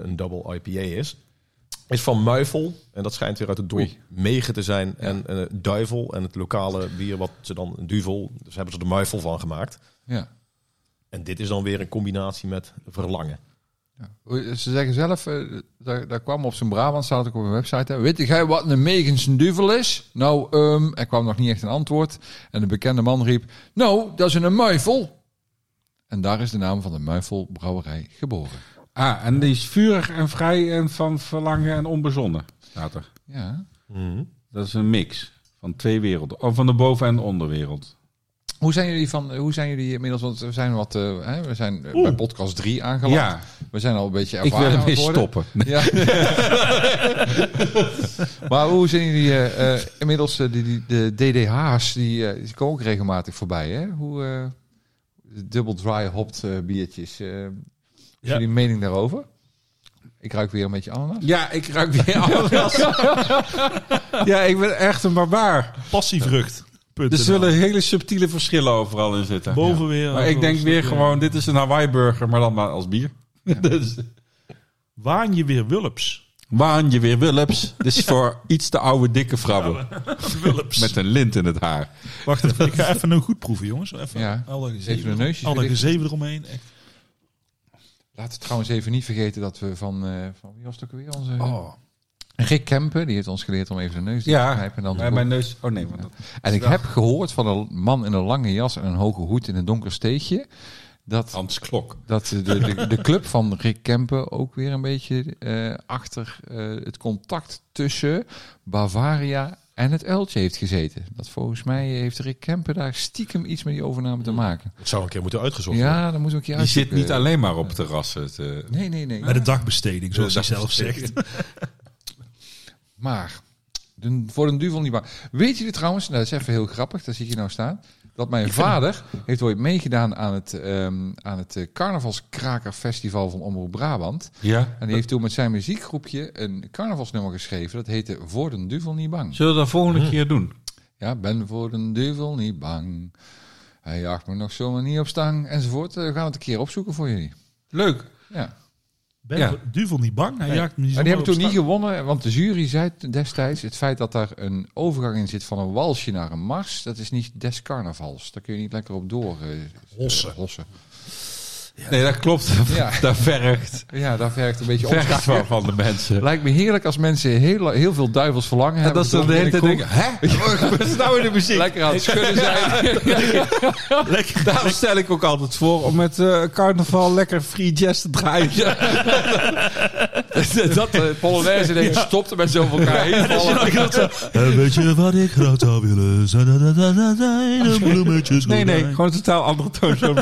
een double IPA is. Is van Muifel, en dat schijnt weer uit het dorp. Megen te zijn. En eh, Duivel, en het lokale bier wat ze dan duvel, dus hebben ze er Muifel van gemaakt. Ja. En dit is dan weer een combinatie met verlangen. Ja. Ze zeggen zelf, eh, daar, daar kwam op zijn Brabant, staat ook op een website. Hè. Weet jij wat een Megense duvel is? Nou, ehm, er kwam nog niet echt een antwoord. En de bekende man riep, nou, dat is een muifel. En daar is de naam van de Muifel Brouwerij geboren. Ah, en die is vurig en vrij en van verlangen en onbezonnen. Staat er. Ja. Dat is een mix van twee werelden. Oh, van de boven- en de onderwereld. Hoe zijn jullie van, hoe zijn jullie inmiddels, want we zijn wat, eh, hè, we zijn bij podcast 3 aangeland. Ja, We zijn al een beetje ik ervaren wil aan het ermee stoppen. *laughs* Ja. *laughs* maar hoe zijn jullie eh, eh, inmiddels die, die, de DDH's die, eh, die komen ook regelmatig voorbij, hè? Hoe eh dubbel dry hopped biertjes. Eh wat is Ja. jullie mening daarover? Ik ruik weer een beetje ananas. Ja, ik ruik weer *laughs* ananas. *laughs* ja, ik ben echt een barbaar. Passievrucht. Er zullen hele subtiele verschillen overal in zitten. Boven weer. Maar ik denk weer stukje- gewoon, dit is een Hawaii burger, maar dan maar als bier. *laughs* dus, Waan je weer wulps. waan je weer Willeps. Dit is voor iets te oude, dikke vrouwen. Wulps. Met een lint in het haar. Wacht even, ik ga even een goed proeven, jongens. Even, Ja. al dat Even gezeven, een neusje al dat gedicht. gezeven eromheen. Echt. Laten we trouwens even niet vergeten dat we van, eh, van wie was het ook weer? Onze, Oh. Rick Kempen, die heeft ons geleerd om even de neus te Ja, knijpen. En, dan Ja, mijn neus. Oh nee, want dat- en ik heb gehoord van een man in een lange jas en een hoge hoed in een donker steegje. Dat Hans Klok. dat de, de, de club van Rick Kempen ook weer een beetje eh, achter eh, het contact tussen Bavaria en het uiltje heeft gezeten. Dat volgens mij heeft Rick Kemper daar stiekem iets met die overname te maken. Het zou een keer moeten uitgezocht worden. Ja, dan moeten we een keer Je zit niet alleen maar op terrassen. te- Nee, nee, nee. Bij de dagbesteding, zoals De hij zelf zegt. *laughs* Maar, de, voor een duvel niet bang. Weet jullie trouwens, nou, dat is even heel grappig, daar zie je nou staan. Dat mijn vader heeft ooit meegedaan aan het, ehm aan het eh, Carnavalskrakerfestival van Omroep Brabant. Ja. En die heeft toen met zijn muziekgroepje een carnavalsnummer geschreven. Dat heette Voor den duvel niet bang. Zullen we dat volgende keer doen? Ja, ben voor den duvel niet bang. Hij jaagt me nog zomaar niet op stang. Enzovoort. Eh, We gaan het een keer opzoeken voor jullie. Leuk. Ja. Ben Ja. Duvel niet bang? Hij Nee. jaagt niet Maar die hebben toen niet gewonnen, want de jury zei destijds... het feit dat daar een overgang in zit van een walsje naar een mars... dat is niet des carnavals. Daar kun je niet lekker op door eh, Hossen. eh, hossen. Nee, dat klopt. Ja. *laughs* Daar vergt, Ja, daar werkt een beetje vergt van, van de mensen. Lijkt me heerlijk als mensen heel, heel veel duivels verlangen En hebben. dat ze dan de hele tijd denken, hè? Wat is nou in de muziek? Lekker aan het schudden zijn. *laughs* Lekker. Daarom stel ik ook altijd voor om met eh, carnaval lekker free jazz te draaien. *laughs* *laughs* dat de Polonaise denkt, stopte met zoveel elkaar heen vallen. *laughs* Weet je wat ik graag zou willen? Zijn de *laughs* bloemetjes Nee, nee, gewoon een totaal andere toon.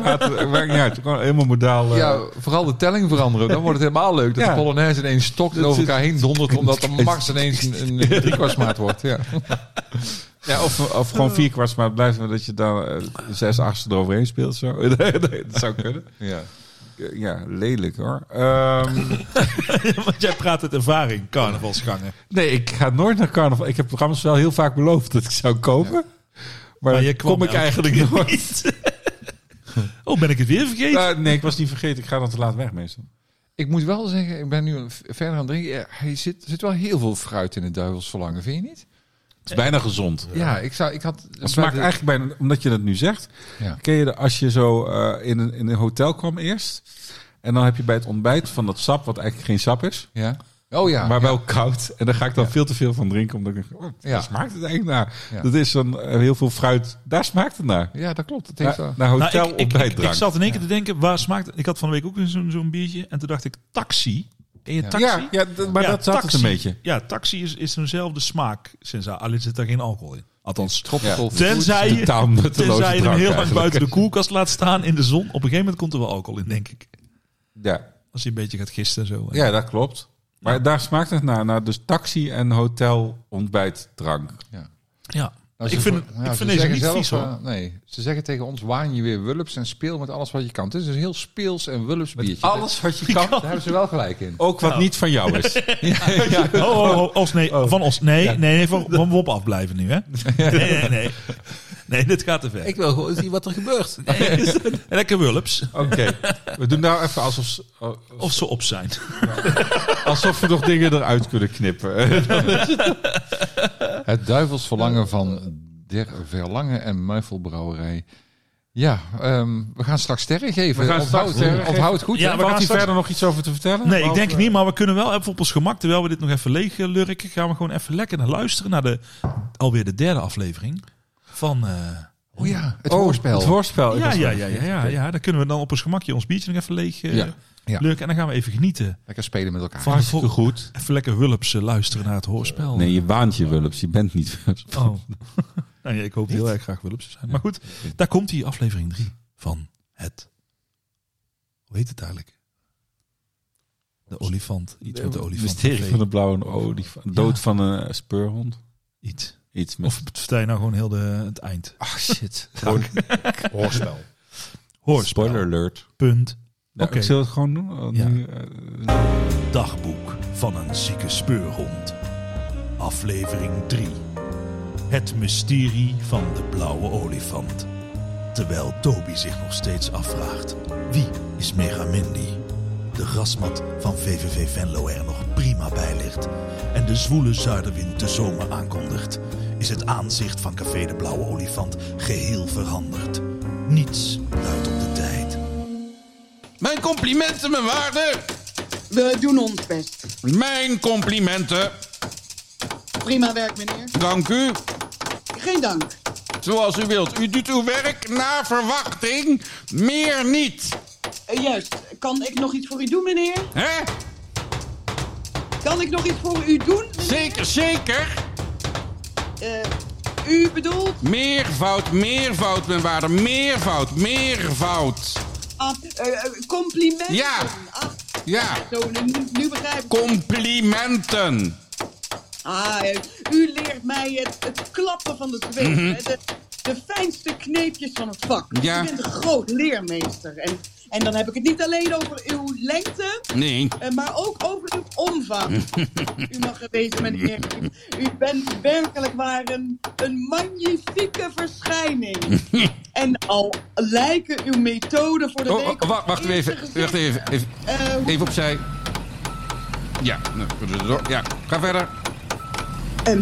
Maakt, niet uit. Gewoon helemaal modaal. eh, Ja, vooral de telling veranderen. Dan wordt het helemaal leuk. Dat Ja. de Polonaise ineens stokt en over elkaar heen dondert. Omdat de Max ineens een, een driekwartsmaat wordt. Ja. ja, of, of gewoon vier kwartsmaat blijven, dat je dan eh, zes achtste eroverheen speelt. Zo. nee, nee, dat zou kunnen. ja. Ja, lelijk hoor. Ehm, *laughs* Want jij praat uit ervaring, carnavalsgangen. nee, ik ga nooit naar carnaval. Ik heb programma's wel heel vaak beloofd dat ik zou kopen. Maar, je kwam kom ik eigenlijk nooit. niet. *laughs* Oh, ben ik het weer vergeten? Nou, nee, ik was niet vergeten. Ik ga dan te laat weg meestal. Ik moet wel zeggen, ik ben nu een- verder aan het drinken. Hij zit, er zit wel heel veel fruit in het duivelsverlangen, vind je niet? Het is bijna gezond. Ja, ik, zou, ik had... Het smaakt eigenlijk bijna, omdat je dat nu zegt. Ja. Ken je de, als je zo eh, in, een, in een hotel kwam eerst. En dan heb je bij het ontbijt van dat sap, wat eigenlijk geen sap is. Ja. Oh ja. maar ja. wel koud. En daar ga ik dan veel te veel van drinken. Omdat ik oh, Ja. smaakt het eigenlijk naar? Ja. Dat is dan eh, heel veel fruit. Daar smaakt het naar. Ja, dat klopt. Het heeft Naar, naar Nou, hotel ik, ik, ik, zat in één keer te denken, waar smaakt het? Ik had van de week ook zo'n zo'n biertje. En toen dacht ik, taxi. Ken je taxi? ja, ja, maar Ja, dat zat het taxi. een beetje. Ja, taxi is, is zo'nzelfde smaak. Sensatie. Alleen zit daar geen alcohol in. Althans, Tropical fruit. tenzij je, tenzij je hem heel lang eigenlijk. buiten de koelkast laat staan in de zon. Op een gegeven moment komt er wel alcohol in, denk ik. Ja. Als je een beetje gaat gisten en zo. ja, dat klopt. Maar daar smaakt het naar. Naar dus taxi en hotel ontbijtdrank. Ja. Nou, ik ze- vind, het- ja, ik ze vind deze zeggen niet zelf, vies hoor. eh, nee, ze zeggen tegen ons, waan je weer wulps en speel met alles wat je kan. Het is dus heel speels en wulps biertje. Alles wat je kan. Daar hebben ze wel gelijk in. Ook wat niet van jou is. *laughs* Oh, oh, oh, Os, nee, van ons. Nee, nee, nee, van, van Wop afblijven nu, hè? *laughs* Nee, nee, nee. Nee, dit gaat te ver. Ik wil gewoon zien wat er gebeurt. *laughs* *laughs* Lekker wulps. Oké, we doen nou even alsof, Of ze op zijn. alsof we nog dingen eruit kunnen knippen. *laughs* Het duivelsverlangen van Der Verlangen en Meufelbrouwerij. Ja, ehm, we gaan straks sterren geven. We gaan onthoud, goed. Ja, we gaan hier straks- verder nog iets over te vertellen? Nee, ik denk niet, maar we kunnen wel even op ons gemak, terwijl we dit nog even leeg eh, lurken, gaan we gewoon even lekker naar luisteren naar de, alweer de derde aflevering van... eh, Oh ja, het Oh, hoorspel. Het hoorspel. Ja, ja, ja, ja, ja, ja, dan kunnen we dan op ons gemakje ons biertje nog even leeg Ja, ja. lurken. En dan gaan we even genieten Lekker spelen met elkaar. Hartstikke goed. Even lekker wulps eh, luisteren naar het hoorspel. Nee, je waant je Wulps. Je bent niet Wulps. Oh. *laughs* nou ja, ik hoop heel erg graag Wulps te zijn. Maar goed, daar komt die aflevering 3 van het... Hoe heet het eigenlijk? De olifant. Iets met de olifant. Mysterie van de blauwe olifant. Dood van een speurhond. Iets. Iets met... Of vertel je nou gewoon heel de, het eind? Ach, shit. *laughs* Hoorspel. Hoorspel. Spoiler alert. Punt. Nou, Oké. Ik zal het gewoon doen. Ja. nu, eh, Dagboek van een zieke speurhond. Aflevering 3. Het mysterie van de blauwe olifant. Terwijl Toby zich nog steeds afvraagt: wie is Megamindi? De grasmat van VVV Venlo er nog prima bij ligt en de zwoele zuiderwind de zomer aankondigt, is het aanzicht van Café de Blauwe Olifant geheel veranderd. Niets luidt op de tijd. Mijn complimenten, mijn waarde. We doen ons best. Mijn complimenten. Prima werk, meneer. Dank u. Geen dank. Zoals u wilt. U doet uw werk naar verwachting. Meer niet. Eh, juist. Kan ik nog iets voor u doen, meneer? Hè? Kan ik nog iets voor u doen? Zeker, zeker. Eh, u bedoelt... Meervoud, meervoud, mijn waarde. Meervoud, meervoud. ah, eh, complimenten. Ja. Ah, Ja, zo, nu, nu begrijp ik. complimenten. Ah, u leert mij het, het klappen van de zweep. hè, de, de fijnste kneepjes van het vak. Mhm. Ja. U bent een groot leermeester. En, en dan heb ik het niet alleen over uw lengte, Nee. eh, maar ook over uw omvang. *laughs* u mag het weten, meneer. U, bent werkelijk waar een, een magnifieke verschijning. *laughs* en al lijken uw methoden voor de Oh, week... oh, wacht, wacht even. Wacht even. Even, Eh, even opzij. Ja, nou, ja, ga verder. Ehm,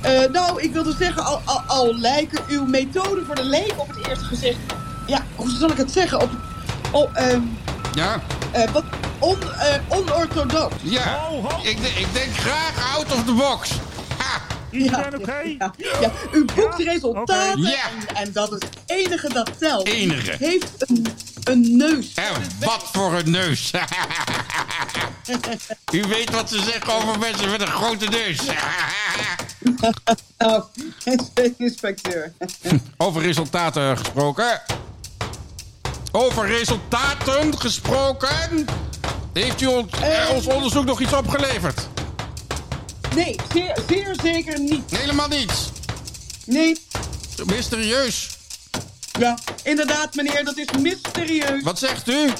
eh, nou, ik wilde zeggen, al, al, al lijken uw methoden voor de leek op het eerste gezicht... Ja, hoe zal ik het zeggen? Op, oh, ehm, Ja, eh, wat on, eh, onorthodox. ja. Ho, ho. Ik, ik denk graag out of the box. Ha. Iedereen oké? Ja, ja, u boekt resultaten. Ja. en, en dat is het enige dat telt. Enige. U heeft een, een neus. En wat voor een neus. *laughs* U weet wat ze zeggen over mensen met een grote neus. *laughs* Oh, *laughs* inspecteur. Over resultaten gesproken. Over resultaten gesproken. Heeft u ons, eh, ons onderzoek nog iets opgeleverd? Nee, zeer, zeer zeker niet. Helemaal niets. Nee, Mysterieus. ja, inderdaad meneer, dat is mysterieus. Wat zegt u?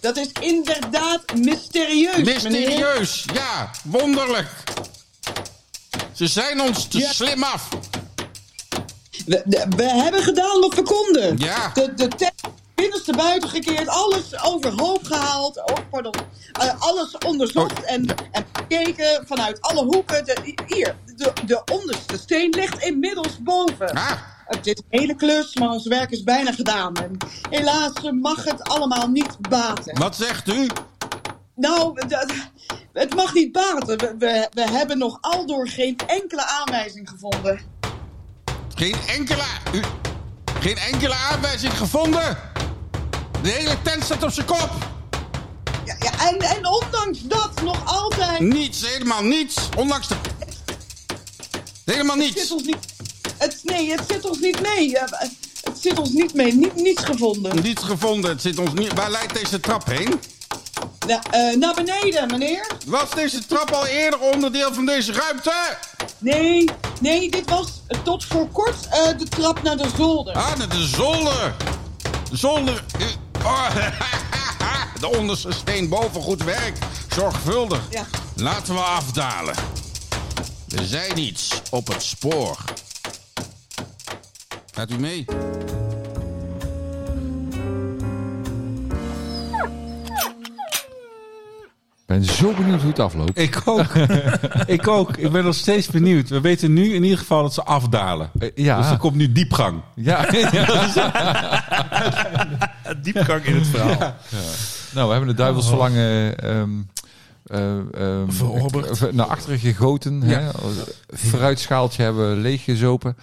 Dat is inderdaad mysterieus, meneer. Mysterieus. Ja, wonderlijk. Ze zijn ons te Ja. slim af. We, de- we hebben gedaan wat we konden. Ja. De, de binnenste buiten gekeerd, alles overhoop gehaald, oh, pardon, eh, alles onderzocht Oh, en, en bekeken vanuit alle hoeken. De, hier, de, de onderste steen ligt inmiddels boven. Ah, Het is een hele klus, maar ons werk is bijna gedaan. En helaas mag het allemaal niet baten. wat zegt u? Nou, het mag niet baten. We, we, we hebben nog aldoor geen enkele aanwijzing gevonden. Geen enkele, u, geen enkele aanwijzing gevonden? De hele tent staat op zijn kop. Ja, ja, en, en ondanks dat nog altijd... Niets, helemaal niets. Ondanks de... Helemaal Het zit niets. ons niet... Het, nee, het zit ons niet mee. Het zit ons niet mee. Niet, niets gevonden. Niets gevonden. Het zit ons niet... Waar leidt deze trap heen? Eh, naar beneden, meneer. Was deze trap al eerder onderdeel van deze ruimte? Nee, nee, dit was eh, tot voor kort eh, de trap naar de zolder. Ah, naar de zolder. De zolder... Oh, *laughs* de onderste steen boven. Goed werk. Zorgvuldig. Ja. Laten we afdalen. We zijn iets op het spoor. Gaat u mee? Ben zo benieuwd hoe het afloopt. Ik ook. *laughs* ik ook. Ik ben nog steeds benieuwd. We weten nu in ieder geval dat ze afdalen. Eh, ja. Dus er komt nu diepgang. Ja. *laughs* *laughs* Diepgang in het verhaal. Nou, we hebben de duivelsverlangen ehm eh, ehm, Verorberd. v- naar achteren gegoten. Ja. Hè? Fruitschaaltje hebben we leeggezopen.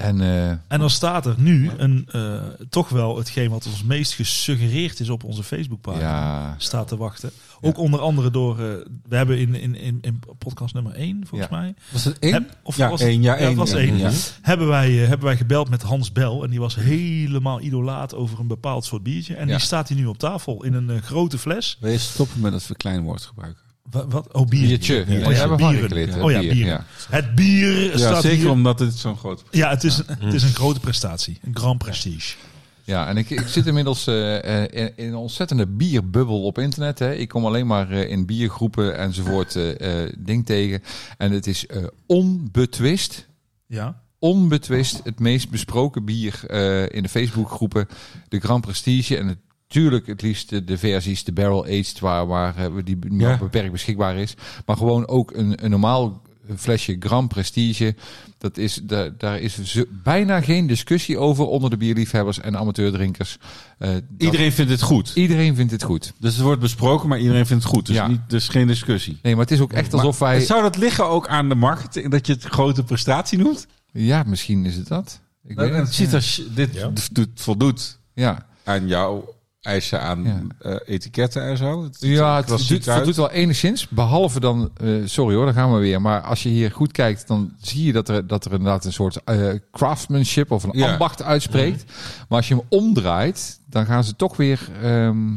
En eh, En dan staat er nu een, eh, toch wel hetgeen wat ons meest gesuggereerd is op onze Facebookpagina. ja, Staat te wachten. Ook onder andere door, eh, we hebben in, in, in, in podcast nummer 1 volgens Ja. mij. Was het één? Heb- of ja, was- één. Ja, ja, één. het was ja, één. ja. Hebben wij, hebben wij gebeld met Hans Bel. En die was helemaal idolaat over een bepaald soort biertje. En Ja. die staat hier nu op tafel in een grote fles. Je stoppen met dat verkleinwoord gebruiken? Wat? wat? Oh, bier. biertje. Ja, Oh, ja, we hebben van bieren. Oh ja, bier, ja. Het bier Ja, staat zeker hier. omdat het zo'n groot... Ja, het is, een, het is een grote prestatie. Een grand prestige. Ja, en ik, ik zit inmiddels eh, eh, in, in een ontzettende bierbubbel op internet. Hè. Ik kom alleen maar eh, in biergroepen enzovoort eh, eh, ding tegen. En het is eh, onbetwist, Ja. onbetwist het meest besproken bier eh, in de Facebookgroepen. De Grand Prestige en natuurlijk het liefst de, de versies, de barrel aged, waar, waar eh, die Ja. beperkt beschikbaar is. Maar gewoon ook een, een normaal flesje Grand Prestige. Dat is, daar, daar is zo- bijna geen discussie over onder de bierliefhebbers en amateurdrinkers. Eh, dat- Iedereen vindt het goed. iedereen vindt het goed. Dus het wordt besproken, maar iedereen vindt het goed. Dus, Ja. niet, dus geen discussie. Nee, maar het is ook echt alsof Maar wij... Zou dat liggen ook aan de marketing, dat je het grote prestatie noemt? Ja, misschien is het dat. Ik weet Het het. ziet als je- dit Ja. doet, voldoet Ja. aan jouw eisen aan Ja. eh, etiketten en zo. Het Ja, het klassiek voldoet, uit. voldoet wel enigszins. Behalve dan, eh, sorry hoor, dan gaan we weer. Maar als je hier goed kijkt, dan zie je dat er, dat er inderdaad een soort eh, craftsmanship of een Ja. ambacht uitspreekt. Maar als je hem omdraait, dan gaan ze toch weer. ehm,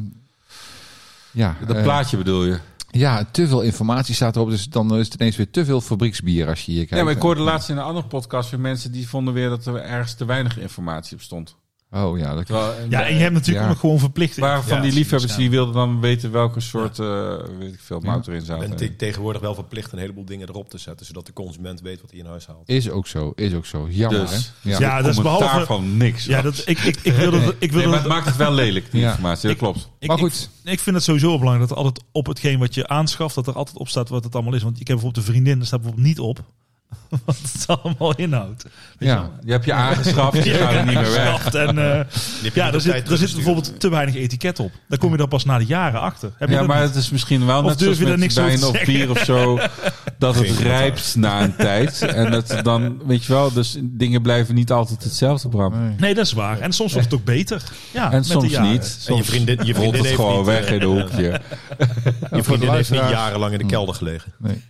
ja, Dat plaatje bedoel je? ja, te veel informatie staat erop. Dus dan is het ineens weer te veel fabrieksbier als je hier kijkt. Ja, maar ik hoorde laatst in een andere podcast weer mensen die vonden weer dat er ergens te weinig informatie op stond. Oh ja, dat Terwijl, Ja, en je hebt natuurlijk Ja. ook nog gewoon verplichtingen. waren van Ja, die liefhebbers die wilden dan weten welke soort, eh, weet ik veel, mout erin Ik zat. ben te- tegenwoordig wel verplicht een heleboel dingen erop te zetten, zodat de consument weet wat hij in huis haalt. is ook zo. Is ook zo. Jammer, Dus, hè? Ja. Ja, dat is behalve... van niks. Ja, dat, ik, ik, ik wilde... Ik nee, maar het maakt het wel lelijk, die Ja. informatie. Dat Ik- klopt. ik- maar goed. Ik vind het sowieso belangrijk dat er altijd op hetgeen wat je aanschaft, dat er altijd op staat wat het allemaal is. Want ik heb bijvoorbeeld een vriendin, daar staat bijvoorbeeld niet op *laughs* wat het allemaal inhoudt. Weet Ja. Je hebt je *laughs* aangeschaft, je gaat er niet meer weg. En, eh, *laughs* ja, er zit, er zit bijvoorbeeld te weinig etiket op. Daar kom je dan pas na de jaren achter. Heb je Ja, dat maar niet? het is misschien wel Of net zoals je daar met niks over wijn te of bier of zo, dat het rijpt na een tijd. En dat dan, weet je wel, dus dingen blijven niet altijd hetzelfde, Bram. Nee. Nee, dat is waar. En soms wordt het ook beter. Ja, En soms niet. En je vriendin, je vriendin het heeft gewoon niet, weg eh, in een hoekje. Je vriendin heeft niet jarenlang in de kelder gelegen. Nee.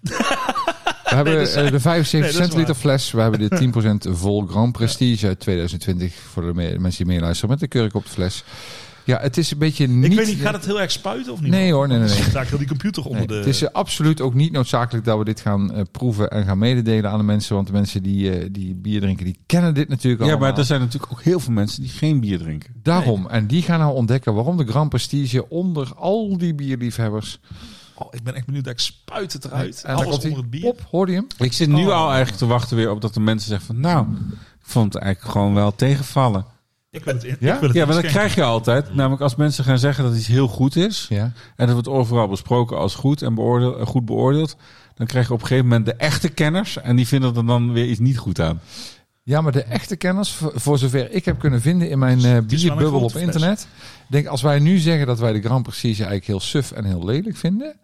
We hebben eh, de 75 Nee, dat is centiliter fles. We hebben de *laughs* 10% vol Grand Prestige uit 2020. Voor de me- mensen die meeluisteren met de kurk op de fles. Ja, het is een beetje niet... Ik weet niet, gaat het heel erg spuiten of niet? Nee hoor, nee, nee, nee. Heel die computer onder Nee, de... Het is eh, absoluut ook niet noodzakelijk dat we dit gaan eh, proeven en gaan mededelen aan de mensen. Want de mensen die, eh, die bier drinken, die kennen dit natuurlijk Ja, allemaal. maar er zijn natuurlijk ook heel veel mensen die geen bier drinken. Daarom. En die gaan nou ontdekken waarom de Grand Prestige onder al die bierliefhebbers... Oh, ik ben echt benieuwd, ik spuit het eruit. En dan Alles komt onder hij het bier. Pop, hoorde je hem? Ik zit nu Oh. al eigenlijk te wachten weer op dat de mensen zeggen van, nou, ik vond het eigenlijk gewoon wel tegenvallen. Ik wil het, in, Ja? ik wil het Ja, maar dat krijg je altijd. Namelijk als mensen gaan zeggen dat iets heel goed is, Ja. en dat wordt overal besproken als goed en beoordeel, goed beoordeeld, dan krijg je op een gegeven moment de echte kenners en die vinden er dan weer iets niet goed aan. Ja, maar de echte kenners, voor, zover ik heb kunnen vinden in mijn eh wel een bierbubbel op internet. Ik denk, als wij nu zeggen dat wij de Grand Prestige eigenlijk heel suf en heel lelijk vinden,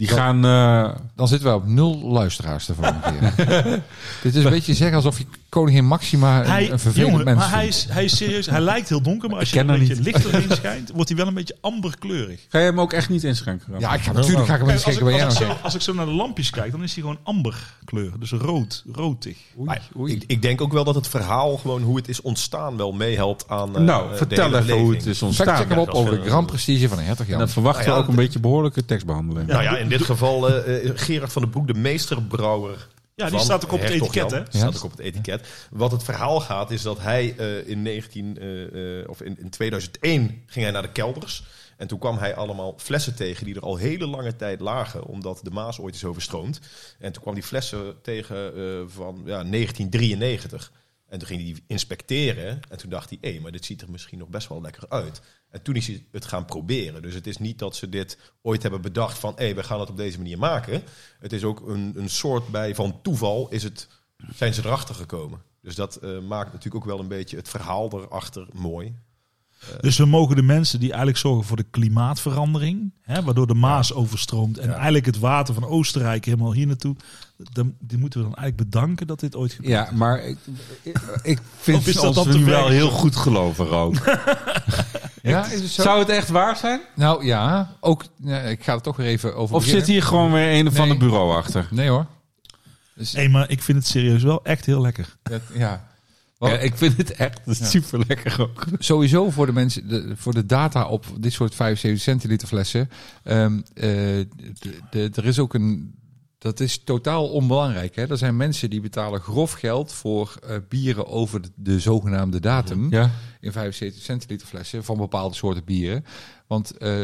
Die gaan, eh, dan zitten wij op nul luisteraars de volgende keer. *laughs* Dit is een beetje zeggen alsof je koningin Maxima een, Hij, een vervelend jongen, mens maar hij is, hij is serieus. Hij lijkt heel donker, maar als Ik je er een beetje niet. licht doorheen *laughs* schijnt, wordt hij wel een beetje amberkleurig. ga je hem ook echt niet inschenken? Ja, ik ga natuurlijk ga ik hem kijken bij jou. als ik zo naar de lampjes kijk, dan is hij gewoon amberkleur. Dus rood, roodtig. Maar Ik, ik denk ook wel dat het verhaal, gewoon hoe het is ontstaan, wel meehelpt aan. eh, nou, de vertel hele even hoe het is ontstaan. check hem op over de Grand Prestige van Hertog En Jan. dat verwachten Nou we ook een beetje behoorlijke tekstbehandeling. Nou ja, in dit geval eh, eh, Gerard van den Broek, de meesterbrouwer. Ja, die van staat ook op het etiket, hè? Die Staat ook op het etiket. Wat het verhaal gaat, is dat hij eh, in 19, eh, eh, of in, in 2001 ging hij naar de kelders. En toen kwam hij allemaal flessen tegen die er al hele lange tijd lagen, omdat de Maas ooit is overstroomd. En toen kwam die flessen tegen eh, van ja, 1993. En toen ging hij die inspecteren. En toen dacht hij, hé, maar dit ziet er misschien nog best wel lekker uit. En toen is hij het gaan proberen. Dus het is niet dat ze dit ooit hebben bedacht van... hé, we gaan het op deze manier maken. Het is ook een, een soort bij van toeval is het, zijn ze erachter gekomen. Dus dat eh, maakt natuurlijk ook wel een beetje het verhaal erachter mooi. Dus we mogen de mensen die eigenlijk zorgen voor de klimaatverandering, hè, waardoor de Maas overstroomt en eigenlijk het water van Oostenrijk helemaal hier naartoe, dan, die moeten we dan eigenlijk bedanken dat dit ooit gebeurt. Ja, maar ik, ik, vind is dat ons nu wel heel goed geloven ook. *laughs* Ja, is het zo? Zou het echt waar zijn? Nou ja, ook, ja, ik ga er toch weer even over Of beginnen. zit hier gewoon weer een of Nee. ander bureau achter? Nee hoor. Dus, Hé, maar ik vind het serieus wel echt heel lekker. dat- ja. Ja, ik vind het echt super lekker ook. Sowieso voor de mensen, de, voor de data op dit soort 75 centiliter flessen. ehm, eh, de, de- er is ook een. Dat is totaal onbelangrijk. Hè? Er zijn mensen die betalen grof geld voor eh, bieren over de, de zogenaamde datum. Ja. In 75 centiliter flessen van bepaalde soorten bieren. Want eh,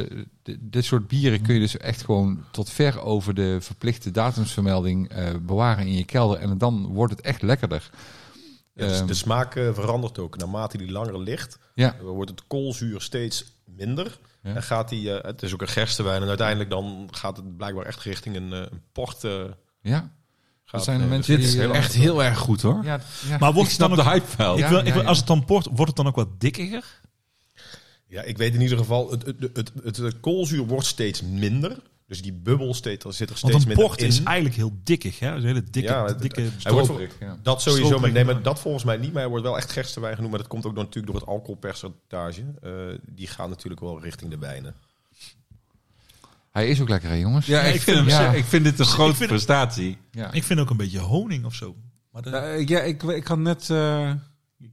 dit soort bieren kun je dus echt gewoon tot ver over de verplichte datumsvermelding bewaren in je kelder. En dan wordt het echt lekkerder. Ja, dus Ehm, de smaak eh, verandert ook. Naarmate die langer ligt, Ja, eh, wordt het koolzuur steeds minder. Ja. En gaat die, eh, het is ook een gerstewijn. En uiteindelijk dan gaat het blijkbaar echt richting een, een port. ja. gaat, zijn mensen Dit is die, echt heel erg goed hoor. Ja, ja. Maar wordt het dan de ook, hype wel. ik Ja, wil, ik als het dan port, wordt het dan ook wat dikkiger? Ja, ik weet in ieder geval, het, het, het, het, het koolzuur wordt steeds minder. Dus die bubbel steekt, er zit er Want steeds een minder port in. is eigenlijk heel dikkig, hè? Een hele dikke, Ja, het- dikke Hij wordt Stroperig, voor- ja. Dat sowieso, maar, Stroperig, nee, maar ja. dat volgens mij niet. Maar hij wordt wel echt gerstewijn genoemd. Maar dat komt ook door, natuurlijk door het alcoholpercentage. Eh, die gaan natuurlijk wel richting de wijnen. Hij is ook lekker, hè, jongens? Ja, ik, ik vind hem, vind hem- ik vind dit een grote vind- prestatie. Ja. Ik vind ook een beetje honing of zo. Maar Eh, ja, ik, ik had net eh,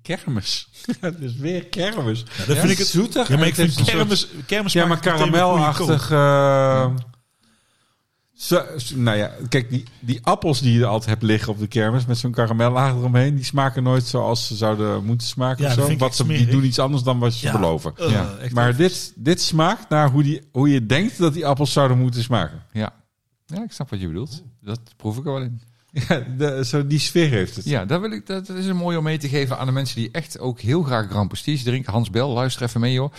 kermis. *laughs* Het is weer kermis. ja, dat vind ik het zoetig. Ja, maar ik en het vind een kermis, kermis Ja, maar karamelachtig. Zo- nou ja, kijk, die, die appels die je altijd hebt liggen op de kermis met zo'n karamellaag eromheen, die smaken nooit zoals ze zouden moeten smaken. Ja, of zo. Wat ze, die doen iets anders dan wat ze Ja. beloven. kook. Ja. Echt Maar dit, dit smaakt naar hoe, die, hoe je denkt dat die appels zouden moeten smaken. Ja. ja, ik snap wat je bedoelt. Dat proef ik er wel in. *laughs* Ja, de, zo die sfeer heeft het. Ja, dat, wil ik, dat, dat is een mooi om mee te geven aan de mensen die echt ook heel graag Grand Prestige drinken. Hans Bel, luister even mee joh.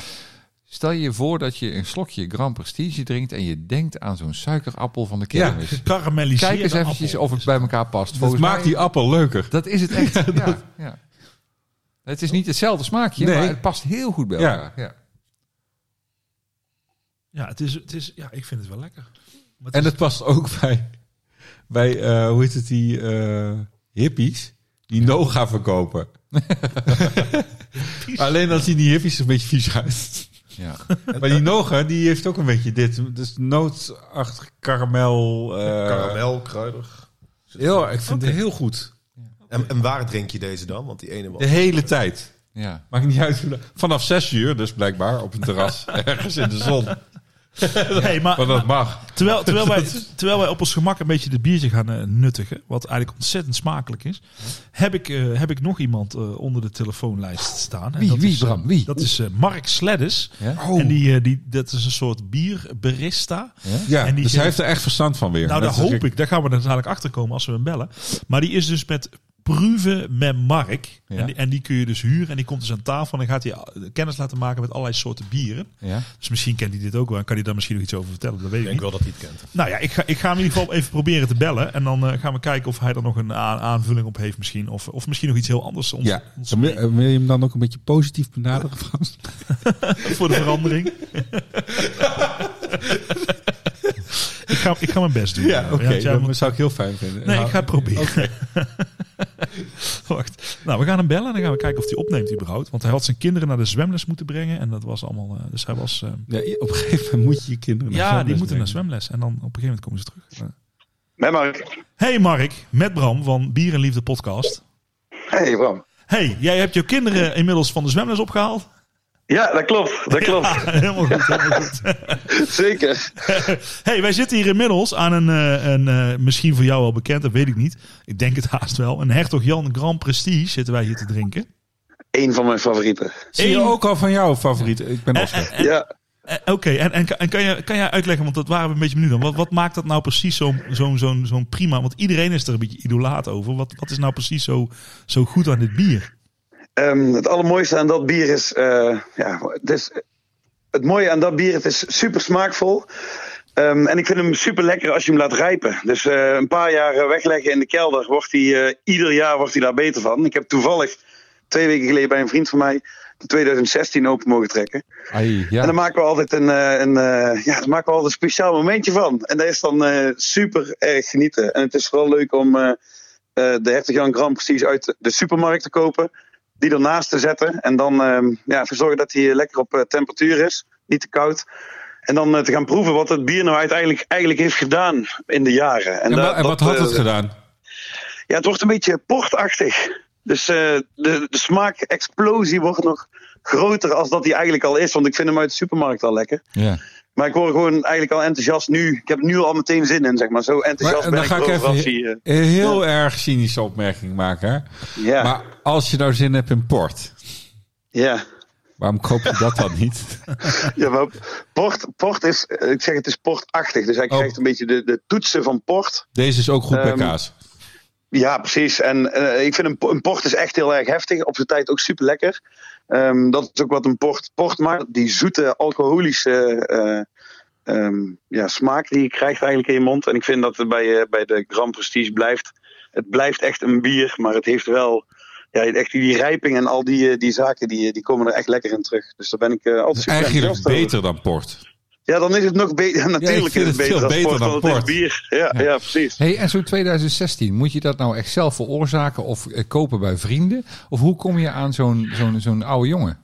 Stel je voor dat je een slokje Grand Prestige drinkt en je denkt aan zo'n suikerappel van de kermis. Gekarameliseerde *laughs* Kijk eens eventjes appel. of het bij elkaar past. Het Volgens maakt mij- die appel leuker. Dat is het *laughs* echt. ja, ja. Het is niet hetzelfde smaakje, Nee. maar het past heel goed bij Ja. elkaar. Ja. Ja, het is, het is, ja, ik vind het wel lekker. Maar het En het past ook bij, bij eh, hoe heet het, die eh, hippies die Noga verkopen. *laughs* Alleen dan zien die hippies een beetje vies uit. Ja. *laughs* Maar die Noga, die heeft ook een beetje dit. Dus nootachtig karamel. eh, Karamel, kruidig. Heel, ik vind het heel goed. En, en waar drink je deze dan? Want die ene was... De hele tijd. ja. Maakt niet uit. Vanaf zes uur, dus blijkbaar, op een terras. *laughs* ergens in de zon. *laughs* nee, maar, Maar dat mag. terwijl, terwijl, wij, *laughs* terwijl wij op ons gemak een beetje de biertje gaan eh, nuttigen, wat eigenlijk ontzettend smakelijk is, heb ik, eh, heb ik nog iemand eh, onder de telefoonlijst staan. En Wie, dat wie, is, Bram, wie? Dat is eh, Mark Sleddes. Ja? En die, eh, die, dat is een soort bierbarista. Ja, En die dus hij heeft er echt verstand van weer. Nou, daar hoop ik. Daar gaan we er dadelijk achter komen als we hem bellen. Maar die is dus met Proeven met Mark. Ja. En, die, en die kun je dus huren. En die komt dus aan tafel. En dan gaat hij eh, kennis laten maken met allerlei soorten bieren. Ja. Dus misschien kent hij dit ook wel. En kan hij daar misschien nog iets over vertellen. Dat weet Ik ik denk niet. wel dat hij het kent. Nou ja, ik ga, ik ga hem in ieder geval even proberen te bellen. En dan eh, gaan we kijken of hij er nog een aanvulling op heeft misschien. Of, of misschien nog iets heel anders. Ons, Ja. ons- Wil wil je hem dan ook een beetje positief benaderen, *laughs* voor de verandering. *laughs* *laughs* ik, ga, ik ga mijn best doen. Ja, oké. moet- dat zou ik heel fijn vinden. Nee, Nou, ik ga het proberen. *laughs* Wacht. Nou, we gaan hem bellen en dan gaan we kijken of hij opneemt überhaupt. Want hij had zijn kinderen naar de zwemles moeten brengen. En dat was allemaal... eh, dus hij was... eh, Ja, op een gegeven moment moet je je kinderen naar ja, die moeten naar zwemles. En dan op een gegeven moment komen ze terug. Met Mark. Hey Mark, met Bram van Bier en Liefde podcast. Hey Bram. Hey, jij hebt jouw kinderen inmiddels van de zwemles opgehaald? Ja, dat klopt. Dat klopt. Ja, *laughs* helemaal goed, helemaal goed. *laughs* Zeker. *laughs* hey, wij zitten hier inmiddels aan een, eh, een eh, misschien voor jou wel bekend, dat weet ik niet. Ik denk het haast wel. Een Hertog Jan Grand Prestige zitten wij hier te drinken. Eén van mijn favorieten. Zie je ook al van jouw favoriet? Ik ben En- Oscar. en- en- Ja. Oké, en, en, en kan, je, kan jij uitleggen, want dat waren we een beetje benieuwd aan. Wat, wat maakt dat nou precies zo'n zo, zo, zo'n prima? Want iedereen is er een beetje idolaat over. Wat, wat is nou precies zo, zo goed aan dit bier? Ehm, het allermooiste aan dat bier is, eh, ja, het is. Het mooie aan dat bier, het is super smaakvol. Ehm, en ik vind hem super lekker als je hem laat rijpen. Dus eh, een paar jaar eh, wegleggen in de kelder, wordt hij, ieder jaar wordt hij daar beter van. Ik heb toevallig twee weken geleden bij een vriend van mij de 2016 open mogen trekken. Ai, En ja. daar maken we altijd een, een, ja, daar maken we altijd een speciaal momentje van. En dat is dan super erg genieten. En het is vooral leuk om de Hertog Jan Grand precies uit de supermarkt te kopen. Die ernaast te zetten. En dan eh, ja, ervoor zorgen dat hij lekker op eh, temperatuur is. Niet te koud. En dan eh, te gaan proeven wat het bier nou uiteindelijk eigenlijk heeft gedaan in de jaren. En, dat- en wat had het eh, gedaan? Ja, het wordt een beetje portachtig. Dus eh, de, de smaakexplosie wordt nog groter als dat hij eigenlijk al is. Want ik vind hem uit de supermarkt al lekker. ja. Maar ik word gewoon eigenlijk al enthousiast nu. Ik heb nu al meteen zin in, zeg maar. Zo Maar, enthousiast en ben dan ik ga ik even eh, een heel erg cynische opmerking maken. Hè? Ja, Maar als je nou zin hebt in port, ja. waarom koop je dat dan niet? *laughs* ja maar port, port is, eh, ik zeg het is portachtig. Dus hij Oh. krijgt een beetje de, de toetsen van port. Deze is ook goed bij Ehm, kaas. Ja, precies. En eh, ik vind een, een port is echt heel erg heftig. Op zijn tijd ook super lekker. Ehm, dat is ook wat een port, port maakt. Die zoete, alcoholische eh, ehm, ja, smaak die je krijgt eigenlijk in je mond. En ik vind dat het bij, eh, bij de Grand Prestige blijft. Het blijft echt een bier, maar het heeft wel... Ja, echt die rijping en al die, eh, die zaken, die, die komen er echt lekker in terug. Dus daar ben ik eh, altijd super eigenlijk over. beter dan port. Ja, dan is het nog beter. *laughs* Ja, natuurlijk vind is het het veel beter, beter dan port. bier. Ja, ja. precies. Hey, en zo'n 2016, moet je dat nou echt zelf veroorzaken of eh, kopen bij vrienden? Of hoe kom je aan zo'n zo'n zo'n oude jongen?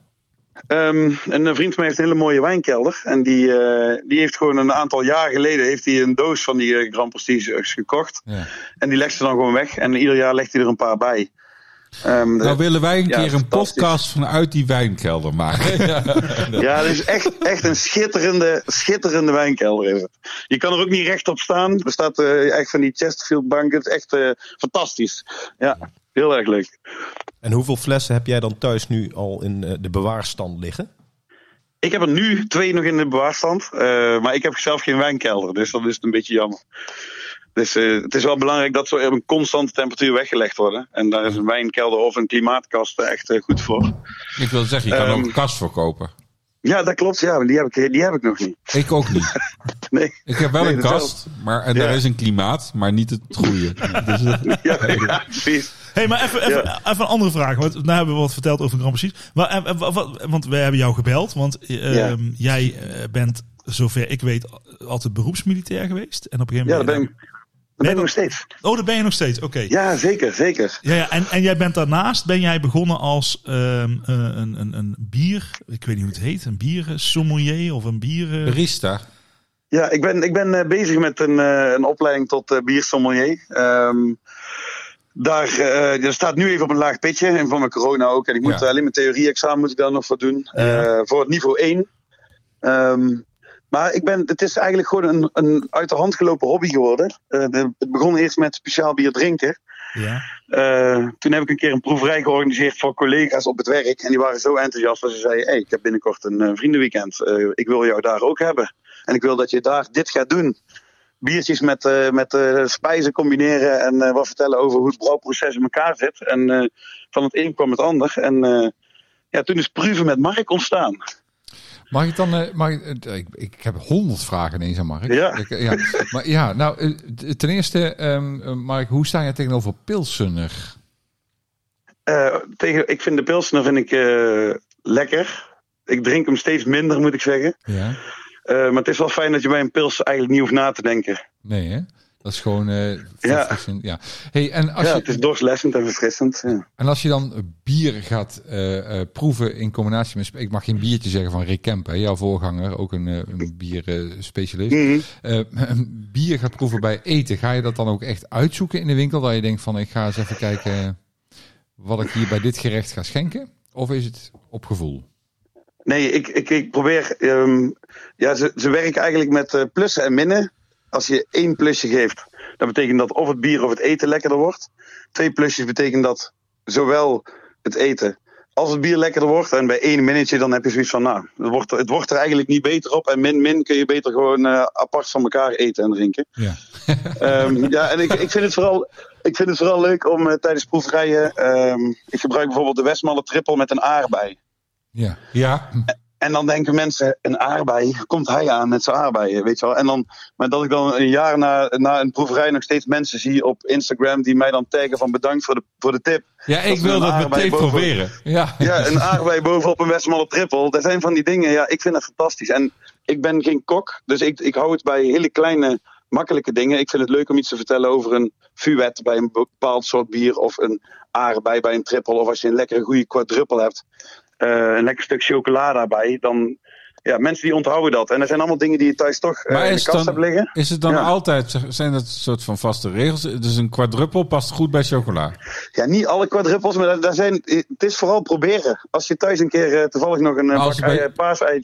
Ehm, een vriend van mij heeft een hele mooie wijnkelder. En die, eh, die heeft gewoon een aantal jaar geleden heeft hij een doos van die eh, Grand Prestiges gekocht. Ja. En die legt ze dan gewoon weg. En ieder jaar legt hij er een paar bij. Ehm, Nou willen wij een Ja, keer een podcast vanuit die wijnkelder maken. *laughs* Ja, het is echt, echt een schitterende, schitterende wijnkelder is het. Je kan er ook niet recht op staan. Er staat eh, echt van die Chesterfield bank. Het is echt eh, fantastisch. Ja, heel erg leuk. En hoeveel flessen heb jij dan thuis nu al in eh, de bewaarstand liggen? Ik heb er nu twee nog in de bewaarstand. eh, maar ik heb zelf geen wijnkelder. Dus dat is een beetje jammer. Dus eh, het is wel belangrijk dat ze op een constante temperatuur weggelegd worden. En daar is een wijnkelder of een klimaatkast echt eh, goed voor. Ik wil zeggen, je kan Ehm, ook een kast verkopen. Ja, dat klopt. Ja, die heb ik, die heb ik nog niet. Ik ook niet. *laughs* Nee. Ik heb wel Nee, een kast, maar en Ja. daar is een klimaat, maar niet het goede. *laughs* Dus Ja, ja precies. hey, maar even, even, Ja. even een andere vraag. Want nou hebben we wat verteld over Grand Prix. Maar, eh, eh, wat- wat- want we hebben jou gebeld. Want eh, Ja. ehm, jij eh, bent, zover ik weet, altijd beroepsmilitair geweest. En op een Ja, gegeven moment... ben ik, dat ben ik nog steeds. Oh, dat ben je nog steeds. Oké. Ja, zeker, zeker. Ja, ja en, en jij bent daarnaast ben jij begonnen als ehm, eh, een, een, een bier, ik weet niet hoe het heet, een bier sommelier of een bier. Barista. Ja, ik ben, ik ben eh, bezig met een, eh, een opleiding tot eh, biersommelier. Ehm daar, eh, dat staat nu even op een laag pitje. En van mijn corona ook. En ik moet Ja. alleen mijn theorie-examen moet ik daar nog voor doen. eh, voor het niveau 1. Ehm, maar ik ben, het is eigenlijk gewoon een, een uit de hand gelopen hobby geworden. Eh, de- het begon eerst met speciaal bier drinken. ja. Eh, toen heb ik een keer een proeverij georganiseerd voor collega's op het werk. En die waren zo enthousiast dat ze zeiden: hey, ik heb binnenkort een eh, vriendenweekend. Ik wil jou daar ook hebben. En ik wil dat je daar dit gaat doen. Biertjes met, met spijzen combineren en wat vertellen over hoe het brouwproces in elkaar zit. En van het een kwam het ander. En ja, toen is Pruven met Mark ontstaan. Mag ik dan, eh, mag ik, eh, ik, ik heb honderd vragen ineens aan Mark. Ja. Ik, eh, ja. Maar ja, nou, ten eerste, ehm, eh, Mark, hoe sta je tegenover Pilsener? Eh, tegen, ik vind de Pilsner vind ik, lekker. Ik drink hem steeds minder, moet ik zeggen. Ja. Maar het is wel fijn dat je bij een pils eigenlijk niet hoeft na te denken. Nee, hè? Dat is gewoon eh Ja. verfrissend. Ja. Hey, en, als ja, je, het is dorslessend en verfrissend. Ja. en als je dan bier gaat eh, eh, proeven in combinatie met... Ik mag geen biertje zeggen van Rick Kemp, hè, jouw voorganger, ook een, een bierspecialist. Mhm. Bier gaat proeven bij eten. Ga je dat dan ook echt uitzoeken in de winkel? Dat je denkt van, ik ga eens even kijken wat ik hier bij dit gerecht ga schenken? Of is het op gevoel? Nee, ik, ik, ik probeer. ehm, ja, ze, ze werken eigenlijk met plussen en minnen. Als je één plusje geeft, dan betekent dat of het bier of het eten lekkerder wordt. Twee plusjes betekent dat zowel het eten als het bier lekkerder wordt. En bij één minnetje dan heb je zoiets van, nou, het wordt, er- het wordt er eigenlijk niet beter op. En min-min kun je beter gewoon eh, apart van elkaar eten en drinken. Ja. *laughs* Ehm, ja, en ik, ik, vind het vooral, ik vind het vooral leuk om eh, tijdens proeverijen... ehm, ik gebruik bijvoorbeeld de Westmalle trippel met een aardbei. Ja. Ja, En dan denken mensen, een aardbei, komt hij aan met zijn aardbeien, weet je wel. En dan, maar dat ik dan een jaar na, na een proeverij nog steeds mensen zie op Instagram die mij dan taggen van bedankt voor de, voor de tip. ja ik wil dat meteen boven- proberen. Ja. Ja, een aardbei bovenop een Westmalle trippel. Dat zijn van die dingen, ja, ik vind dat fantastisch. En ik ben geen kok, dus ik, ik hou het bij hele kleine, makkelijke dingen. Ik vind het leuk om iets te vertellen over een fuet bij een bepaald soort bier of een aardbei bij een trippel. Of als je een lekkere goede quadruppel hebt, een lekker stuk chocola daarbij, dan... Ja, mensen die onthouden dat. En er zijn allemaal dingen die je thuis toch eh, Maar in de kast dan, hebt liggen. is het dan Ja. altijd, zijn dat een soort van vaste regels? Dus een quadruppel past goed bij chocola. Ja, niet alle quadruppels, maar daar- zijn, het is vooral proberen. Als je thuis een keer eh, toevallig nog een eh, bak bij-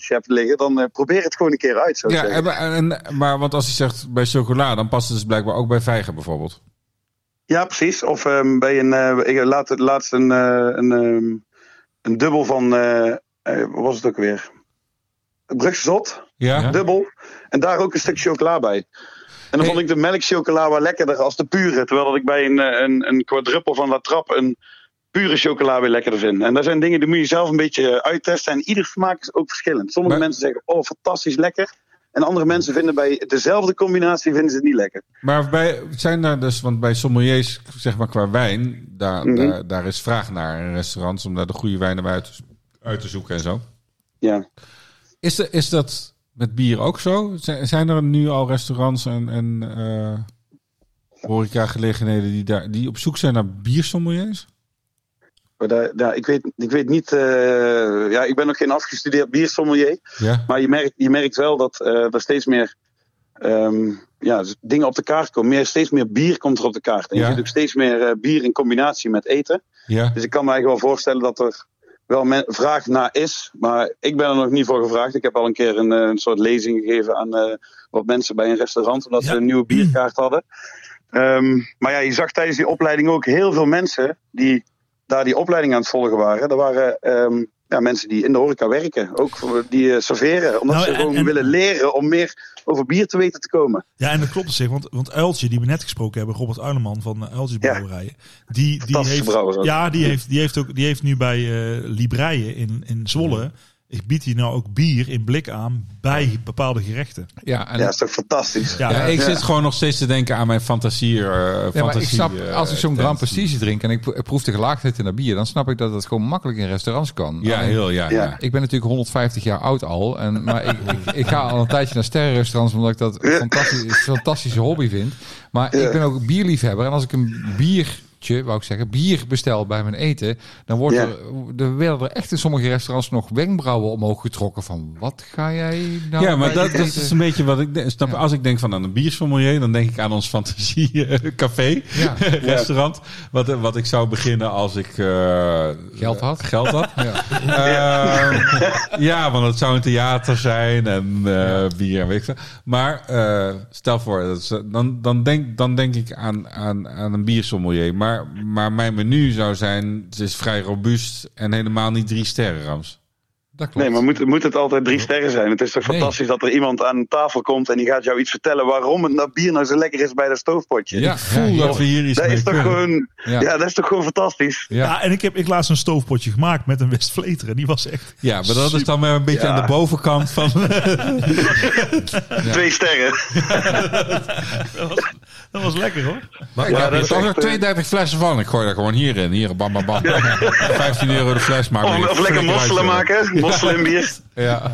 hebt liggen, dan eh, probeer het gewoon een keer uit, zou Ja, zeggen. en, en- maar want als je zegt bij chocola, dan past het dus blijkbaar ook bij vijgen bijvoorbeeld. Ja, precies. Of ehm, bij een, eh, ik laat, laatst een, eh, een, ehm, een dubbel van, eh, eh, wat was het ook weer? Brugse Zot, Ja? dubbel. En daar ook een stuk chocola bij. En dan Hey. vond ik de melkchocola wel lekkerder als de pure. Terwijl dat ik bij een, eh, een, een quadruppel van La Trappe een pure chocola weer lekkerder vind. En dat zijn dingen die moet je zelf een beetje uittesten. En ieder smaak is ook verschillend. Sommige Maar- mensen zeggen, oh fantastisch lekker. En andere mensen vinden bij dezelfde combinatie vinden ze het niet lekker. Maar bij, zijn daar dus, want bij sommeliers, zeg maar qua wijn, daar, Mhm. daar, daar is vraag naar in restaurants om daar de goede wijnen uit, te- uit te zoeken en zo. Ja. Is, de, is dat met bier ook zo? Zijn er nu al restaurants en, en eh horecagelegenheden die, daar, die op zoek zijn naar biersommeliers? Maar daar, daar, ik, weet, ik weet niet, eh, ja, ik ben nog geen afgestudeerd biersommelier. Ja. Maar je merkt, je merkt wel dat eh, er steeds meer ehm, ja, z- dingen op de kaart komen. Meer, steeds meer bier komt er op de kaart. En Ja. je ziet ook steeds meer eh, bier in combinatie met eten. Ja. Dus ik kan me eigenlijk wel voorstellen dat er wel men- vraag naar is. Maar ik ben er nog niet voor gevraagd. Ik heb al een keer een, eh, een soort lezing gegeven aan eh, wat mensen bij een restaurant. Omdat ze een nieuwe bierkaart hadden. Ehm, maar ja, je zag tijdens die opleiding ook heel veel mensen die daar die opleiding aan het volgen waren. Er waren ehm, ja, mensen die in de horeca werken. Ook die eh, serveren. Omdat Nou, ze gewoon en- willen leren om meer over bier te weten te komen. Ja, en dat klopt op zich. Want, want Uiltje, die we net gesproken hebben, Robert Uileman van uh, Uiltjes Ja. Brouwerijen. Die, die heeft, ja, die heeft, die, heeft ook, die heeft nu bij eh Libreien in, in Zwolle. Ik bied hier nou ook bier in blik aan bij bepaalde gerechten. Ja, en Ja, dat is toch fantastisch. Ja, Ja, ik Ja. zit gewoon nog steeds te denken aan mijn fantasie. eh Ja, maar ik fantasie, snap, eh, als ik zo'n. Grand Prestige drink en ik pro- ik proef de gelaagdheid in dat bier, dan snap ik dat het gewoon makkelijk in restaurants kan. Ja, Alleen, heel, ja. Ja. ja. Ik ben natuurlijk 150 jaar oud al, en, maar ik, ik, ik ga al een tijdje naar sterrenrestaurants omdat ik dat een fantastisch, een fantastische hobby vind. Maar Ja. ik ben ook bierliefhebber en als ik een biertje, wou ik zeggen, bier bestel bij mijn eten, dan wordt Ja. er, er werden er echt in sommige restaurants nog wenkbrauwen omhoog getrokken van wat ga jij nou Ja, maar dat, dat is een beetje wat ik denk. Snap? Ja. Als ik denk van aan een biersommelier, dan denk ik aan ons fantasiecafé, Ja. *laughs* restaurant. Wat, wat ik zou beginnen als ik eh, Geld had. Geld had. *laughs* Ja. Ehm, ja, want het zou een theater zijn en eh, bier en weet ik. Maar eh, stel voor, dat is, eh, dan, dan, denk, dan denk ik aan, aan, aan een biersommelier. Maar, maar mijn menu zou zijn, het is vrij robuust en helemaal niet drie sterren, Rams. Dat klopt. Nee, maar moet, moet het altijd drie sterren zijn? Het is toch Nee. fantastisch dat er iemand aan tafel komt en die gaat jou iets vertellen waarom het nou bier nou zo lekker is bij dat stoofpotje. Ja, ik voel ja, dat we hier iets Dat mee is toch gewoon, Ja. ja. dat is toch gewoon fantastisch. Ja. Ja, en ik heb ik laatst een stoofpotje gemaakt met een Westvleteren. Die was echt... Ja, maar dat is dan weer een beetje Ja. aan de bovenkant van... *laughs* Twee sterren. *laughs* Dat was, dat was lekker hoor. Maar Ja, ik heb dat er eh, 32 flessen van. Ik gooi daar gewoon hier in. Hier, bam, bam, bam. 15 euro de fles. Maar Of, of lekker mosselen maken. Mosselen bier. Ja.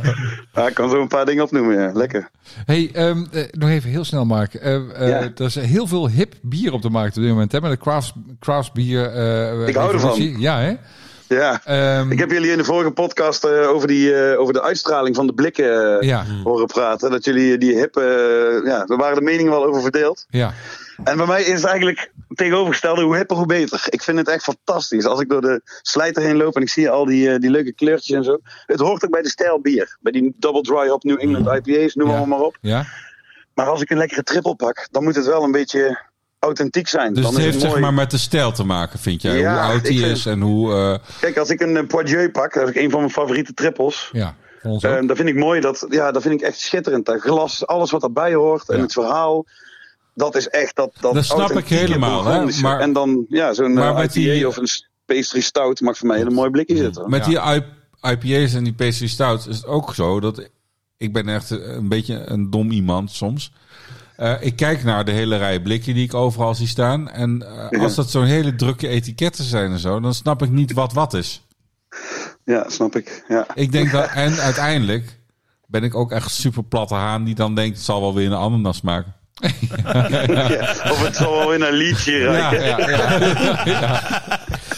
Ja, ik kan zo een paar dingen opnoemen, ja. Lekker. Hey, ehm, eh, nog even heel snel, Mark. Eh, eh, Ja. Er is heel veel hip bier op de markt op dit moment. Hè? Met de crafts, crafts bier. eh, Ik hou ervan. Ja, hè? Ja. Ehm, Ik heb jullie in de vorige podcast eh, over, die, eh, over de uitstraling van de blikken eh, Ja, horen praten. Dat jullie die hip, ja, daar waren de meningen wel over verdeeld. ja. En bij mij is het eigenlijk het tegenovergestelde, hoe hipper hoe beter. Ik vind het echt fantastisch. Als ik door de slijter heen loop en ik zie al die, eh, die leuke kleurtjes en zo. Het hoort ook bij de stijl bier. Bij die Double Dry Hop New England IPA's, noem Ja. maar, maar op. ja. Maar als ik een lekkere triple pak, dan moet het wel een beetje authentiek zijn. Dus dan het is heeft zeg mooi. maar met de stijl te maken, vind jij? Ja, hoe oud vind- is en hoe... eh, Kijk, als ik een Poirier pak, dat is een van mijn favoriete trippels. ja. Uh, dat vind ik mooi. Dat, ja, dat vind ik echt schitterend. Dat glas, alles wat erbij hoort en het verhaal. Dat is echt dat. Dat, Dat snap ik helemaal, hè, maar- en dan ja, zo'n eh, IPA die- of een pastry stout mag voor mij een hele mooi blikje zitten. met Ja. die IPA's en die pastry stouts is het ook zo dat... Ik ben echt een beetje een dom iemand soms. Eh, ik kijk naar de hele rij blikken die ik overal zie staan. En eh, als dat zo'n hele drukke etiketten zijn en zo... dan snap ik niet wat wat is. Ja, snap ik. Ja. Ik denk dat... En uiteindelijk ben ik ook echt super platte haan... die dan denkt, het zal wel weer een ananas maken. *laughs* Ja, Of het zal wel in een liedje ruiken. ja, ja. *laughs*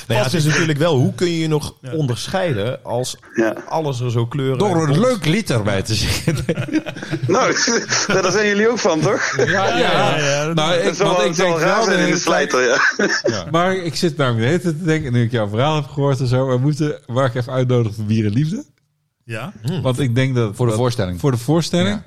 Nou ja, het is natuurlijk wel, hoe kun je je nog onderscheiden als Ja. alles er zo kleuren... Door een leuk lied erbij te zeggen. *laughs* Nou, *laughs* daar zijn jullie ook van, toch? Ja, ja. ja, dat- nou, ik, Het zal ik denk raar zijn in de slijter, ja. *laughs* Maar ik zit namelijk de hele tijd te denken, nu ik jouw verhaal heb gehoord en zo, we moeten Mark even uitnodigen voor Bier en Liefde. ja. Want ik denk dat... Voor de dat- voorstelling. Voor de voorstelling.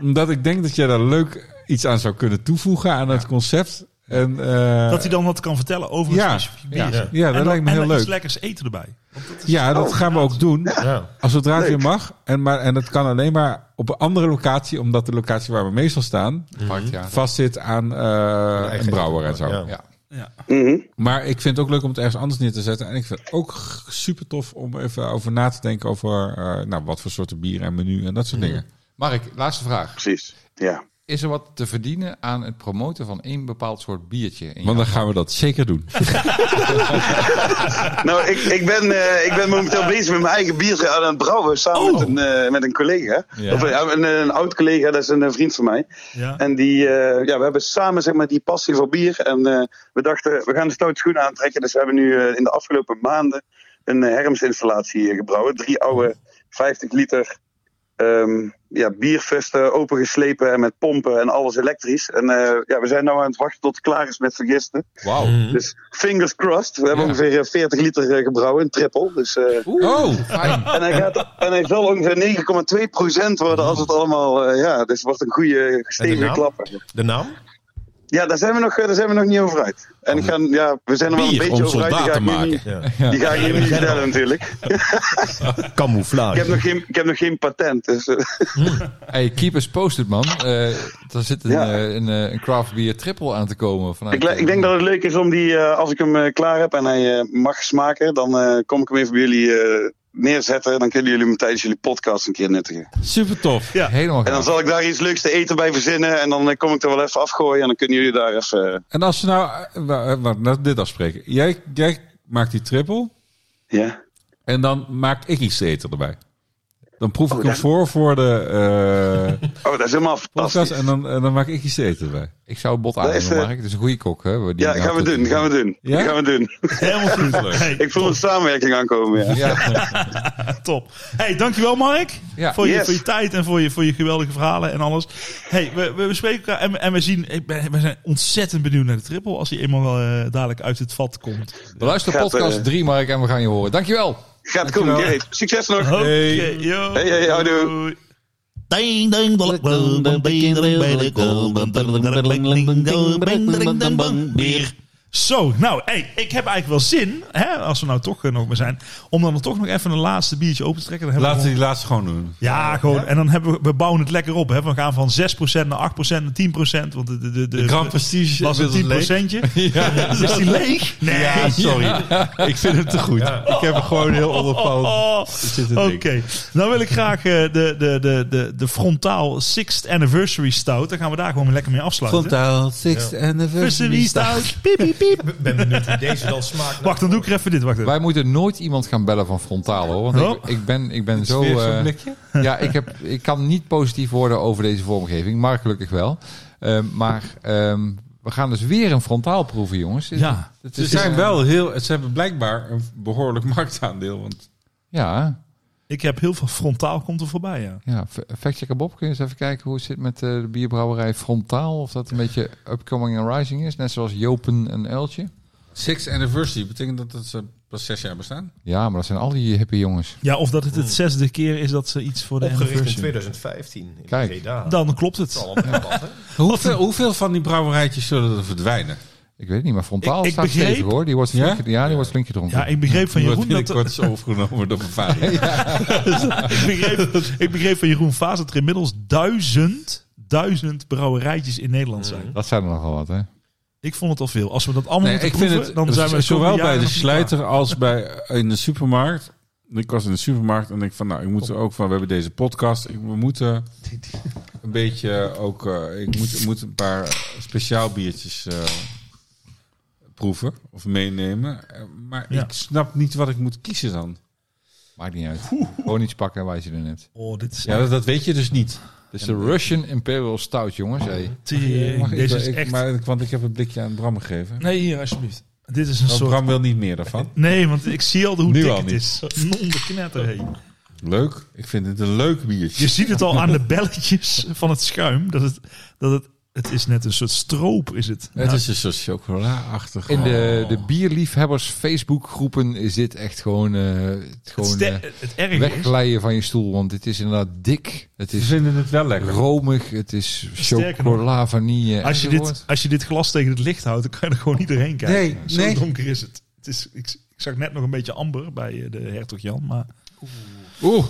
Omdat ik denk dat jij daar leuk iets aan zou kunnen toevoegen aan het concept. En, eh, Dat hij dan wat kan vertellen over Ja. een specifiek bier. Ja. Ja, dat en dan, lijkt me heel en leuk. iets lekkers eten erbij. Want dat is- ja, dat Oh, gaan we ook doen. Ja. Als het weer mag. En, maar, en het kan alleen maar op een andere locatie, omdat de locatie waar we meestal staan, ja. vastzit aan eh, een brouwer en zo. Ja. Ja. Ja. Mhm. Maar ik vind het ook leuk om het ergens anders neer te zetten. En ik vind het ook super tof om even over na te denken over eh, nou, wat voor soorten bier en menu en dat soort dingen. Mark, laatste vraag. Precies. Ja. Is er wat te verdienen aan het promoten van één bepaald soort biertje? in Want dan gaan we dat zeker doen. *laughs* Nou, ik, ik, ben, eh, ik ben momenteel bezig met mijn eigen bier aan het brouwen. Samen met, een, eh, met een collega. Ja. Of, een, een oud collega, dat is een, vriend van mij. Ja. En die, eh, ja, we hebben samen zeg maar, die passie voor bier. En eh, we dachten, we gaan de stoute schoenen aantrekken. Dus we hebben nu eh, in de afgelopen maanden een uh, hermsinstallatie gebrouwen. Drie oude 50 liter ehm, ja, bierfusten opengeslepen en met pompen en alles elektrisch. En eh, ja, we zijn nu aan het wachten tot het klaar is met vergisten. Wauw. Dus fingers crossed. We hebben Ja. ongeveer eh, 40 liter eh, gebrouwen, een triple. Dus, eh, Oh, fijn. en, hij gaat, en hij zal ongeveer 9,2% worden als het allemaal... eh, ja, dus het wordt een goede stevige klapper. De naam? Ja, daar zijn we nog, eh, daar zijn we nog niet over uit. En ik ga, ja, we zijn er wel een Bier beetje om over uit. Die ga ik maken. niet, Ja. die ga ik hier niet vertellen natuurlijk. *laughs* Camouflage. Ik heb nog geen, ik heb nog geen patent. Dus, eh, *laughs* Hey, keep us posted, man. Eh er zit een, Ja. eh, een, eh, een craft beer triple aan te komen. Vanuit, ik, ik denk dat het leuk is om die, eh, als ik hem eh, klaar heb en hij eh, mag smaken, dan eh, kom ik hem even bij jullie eh, neerzetten. Dan kunnen jullie hem tijdens jullie podcast een keer nuttigen. Super tof. Ja. Helemaal En dan zal ik daar iets leuks te eten bij verzinnen. En dan eh, kom ik er wel even afgooien. En dan kunnen jullie daar even. eh, En als we nou, eh, nou, dit afspreken. Jij, jij maakt die triple ja. en dan maak ik iets te eten erbij. Dan proef ik Oh, hem dat- voor voor de eh *laughs* Oh, dat is helemaal podcast fantastisch. en dan, en dan maak ik iets te eten erbij. Ik zou het bot is, eh, Mark. Het is een goede kok, hè? Die Ja, gaan we doen. Gaan we doen. Ja? Gaan we doen. Helemaal goed. *laughs* Hey, Ik voel een samenwerking aankomen. Ja. Ja, *laughs* top. Hey, dankjewel Mark. Ja. Voor, je, voor je tijd en voor je, voor je geweldige verhalen en alles. Hey, we, we bespreken elkaar en, we- en we zien, ik ben, we zijn ontzettend benieuwd naar de triple als hij eenmaal eh, dadelijk uit het vat komt. Beluister Gaat, podcast eh, 3, Mark, en we gaan je horen. Dankjewel. Gaat komen. Gerrit. Succes nog. Hey. yo. Hey, hey, houdoe. Doei. Ding ding. Zo, nou, hey, ik heb eigenlijk wel zin, hè, als we nou toch eh, nog maar zijn, om dan toch nog even een laatste biertje open te trekken. Dan hebben we Laten we gewoon- die laatste gewoon doen. Ja, gewoon. En dan hebben we, we bouwen het lekker op. Hè. We gaan van 6% naar 8% naar 10%. Want de, de, de, De Grand Prestige was een inmiddels leeg. 10%. *laughs* *laughs* Is die leeg? Nee. Ja, sorry. Ik vind hem te goed. Ik heb hem gewoon heel Oh, zitten Oké, drinken. dan wil ik graag eh, de, de, de, de, de frontaal 6th Anniversary Stout. Dan gaan we daar gewoon lekker mee afsluiten. Frontaal, sixth Anniversary Stout. Piep, piep, piep. Ik ben benieuwd hoe deze dan smaakt. Wacht, dan doe ik er even dit. Wacht even. Wij moeten nooit iemand gaan bellen van frontaal, hoor. Want Oh. ik, ik ben, ik ben zo... Eh, blikje? ja, ik, heb, ik kan niet positief worden over deze vormgeving. Mark gelukkig wel. Ehm, maar ehm, we gaan dus weer een frontaal proeven, jongens. Ja. Het zijn wel heel, ze hebben blijkbaar een behoorlijk marktaandeel. Want Ja, Ik heb heel veel frontaal komt er voorbij, ja. ja. Factchecker Bob, kun je eens even kijken hoe het zit met eh, de bierbrouwerij Frontaal? Of dat een beetje upcoming and rising is, net zoals Jopen en Uiltje? sixth anniversary betekent dat dat ze pas zes jaar bestaan? Ja, maar dat zijn al die hippe jongens. Ja, of dat het het zesde keer is dat ze iets voor de Opgericht in anniversary... 2015 in Kijk. Breda. Dan klopt het. hè? Hoeveel, hoeveel van die brouwerijtjes zullen er verdwijnen? Ik weet niet, maar Frontaal Ik- ik staat begreep- stevig hoor. Die wordt Ja? flink, ja? die wordt flink gedronken. Ja, ik begreep van wordt Jeroen dat... binnenkort is overgenomen door *laughs* mijn vader. *laughs* ik, begreep, ik begreep van Jeroen Vaas dat er inmiddels duizend, duizend brouwerijtjes in Nederland zijn. Dat zijn er nogal wat, hè? Ik vond het al veel. Als we dat allemaal Nee, moeten ik vind proeven, het dan zijn we zowel bij de slijter als bij *laughs* in de supermarkt. Ik was in de supermarkt en ik van, nou, ik moet er ook van, we hebben deze podcast, ik, we moeten een beetje ook, eh, ik moet, ik moet een paar speciaal biertjes eh, proeven of meenemen. Eh, maar Ja. ik snap niet wat ik moet kiezen dan. Maakt niet uit. Gewoon iets pakken waar je er net. Oh, dit is Ja, dat, dat weet je dus niet. Dit is de Russian Imperial Stout, jongens. Hey. Mag ik- Deze is ik- echt... maar, want ik heb een blikje aan Bram gegeven. Nee, hier alsjeblieft. Dit is een soort... Bram wil niet meer daarvan. *laughs* Nee, want ik zie al hoe Nu dik al het niet. is. Non de knetter, hé. Leuk. Ik vind het een leuk biertje. Je ziet het al aan de belletjes van het schuim. Dat het, dat het, het is net een soort stroop, is het. Het Nou, is een soort chocola-achtig. In de, Oh. de bierliefhebbers Facebookgroepen is dit echt gewoon, eh, het gewoon eh, het is... wegglijden van je stoel. Want het is inderdaad dik. Het Ze is vinden het wel lekker. romig. Het is chocola, vanille. Als je, enzovoort. dit, als je dit glas tegen het licht houdt, dan kan je er gewoon niet doorheen kijken. Nee, Zo nee. donker is het. het is, ik, ik zag net nog een beetje amber bij eh, de hertog Jan, maar... Oeh.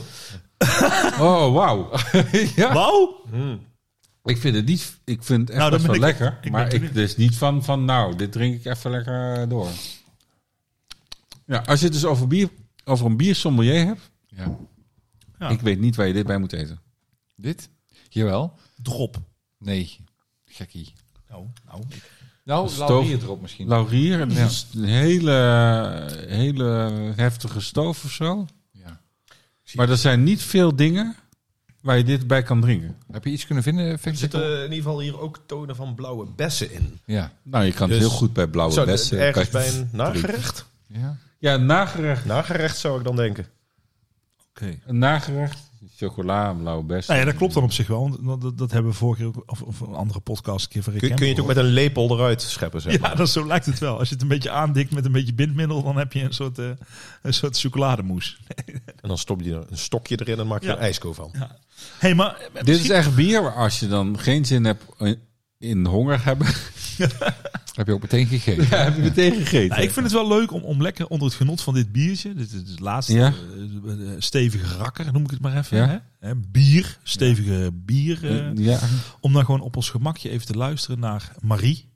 *laughs* Oh, wauw. *laughs* ja. Wauw! Ik vind het niet. Ik vind het echt Nou, best wel ik- lekker. ik maar ik dus niet van, van, nou, dit drink ik even lekker door. Ja, als je het dus over, bier, over een biersommelier hebt. Ja. Ja. Ik weet niet waar je dit bij moet eten. Dit? Jawel. Drop. Nee, gekkie. Nou, nou. Nou, Stoof- laurier erop misschien. Laurier, dat is een hele, hele heftige stoof of zo. Ja. Maar er zijn niet veel dingen waar je dit bij kan drinken. Heb je iets kunnen vinden, Er zitten in ieder geval hier ook tonen van blauwe bessen in. Ja. Nou, je kan Dus het heel goed bij blauwe Zou bessen. ergens bij een nagerecht? ja. Ja, een nagerecht. Nagerecht zou ik dan denken. Een nagerecht. Chocola, blauwe bessen. Nou ja, dat klopt dan op zich wel. want Dat, hebben we vorige keer ook, of, of een andere podcast een keer van Rick Kun, kun je het ook met een lepel eruit scheppen, zeg Ja, maar. dat, zo lijkt het wel. Als je het een beetje aandikt met een beetje bindmiddel, dan heb je een soort, eh, een soort chocolademousse. *laughs* En dan stop je er een stokje erin en maak je Ja. een ijsko van. hey, maar eh, Dit is echt bier waar als je dan geen zin hebt in honger hebben. *laughs* Heb je ook meteen gegeten. Ja, heb je meteen gegeten. Nou, ik vind het wel leuk om, om lekker onder het genot van dit biertje. Dit is het laatste Ja. eh, eh, stevige rakker, noem ik het maar even. Ja. Hè? Hè, Bier, stevige bier. eh, ja, Om dan gewoon op ons gemakje even te luisteren naar Marie.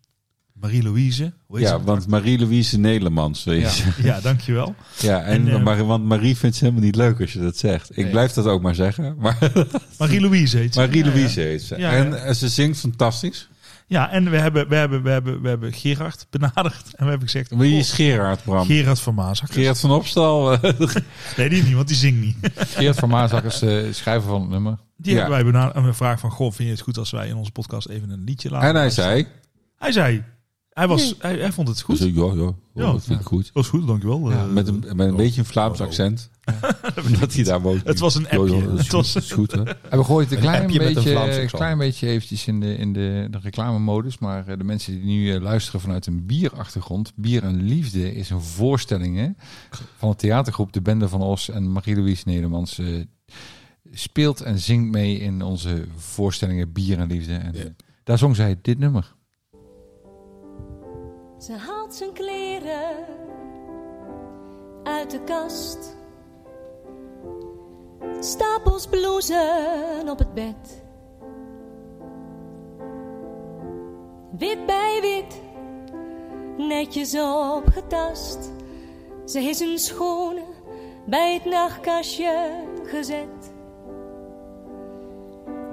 Marie-Louise. Hoe heet ja, want Marie-Louise Nederlands, weet je. Ja, dankjewel. *laughs* Ja, en, En, maar, want Marie vindt ze helemaal niet leuk als je dat zegt. Ik Nee. blijf dat ook maar zeggen. Maar Marie-Louise heet ze. Marie-Louise Ja, heet ze. Ja, en ja. ze zingt fantastisch. Ja, en we hebben, we, hebben, we, hebben, we hebben Gerard benaderd. En we hebben gezegd... Wie is Gerard, Bram? Gerard van Maasakkers. Gerard van Opstal. eh, *laughs* Nee, die niet, want die zingt niet. Geert van Maasakkers, de schrijver van het nummer. Die Ja. hebben wij benaderd. En we vragen van, goh, vind je het goed als wij in onze podcast even een liedje laten en hij luisteren? zei... Hij zei, hij, was, hij, hij vond het goed. Ja, ja, ja, Ja. dat vind ik goed. Dat was goed, dankjewel. Ja, Eh, met een, met een beetje een Vlaams accent. *laughs* *laughs* Dat hij daar woont. Het was een appje. Het goed, was- is goed, hè? *laughs* En we gooien het een klein een beetje, een klein beetje eventjes in de, in de, de reclamemodus. Maar eh, de mensen die nu eh, luisteren vanuit een bierachtergrond. Bier en Liefde is een voorstelling hè, van de theatergroep De Bende van Os. En Marie-Louise Nedermans eh, speelt en zingt mee in onze voorstellingen Bier en Liefde. En daar zong zij dit nummer. Ze haalt zijn kleren uit de kast. Stapels blousen op het bed. Wit bij wit, netjes opgetast. Ze heeft zijn schoenen bij het nachtkastje gezet.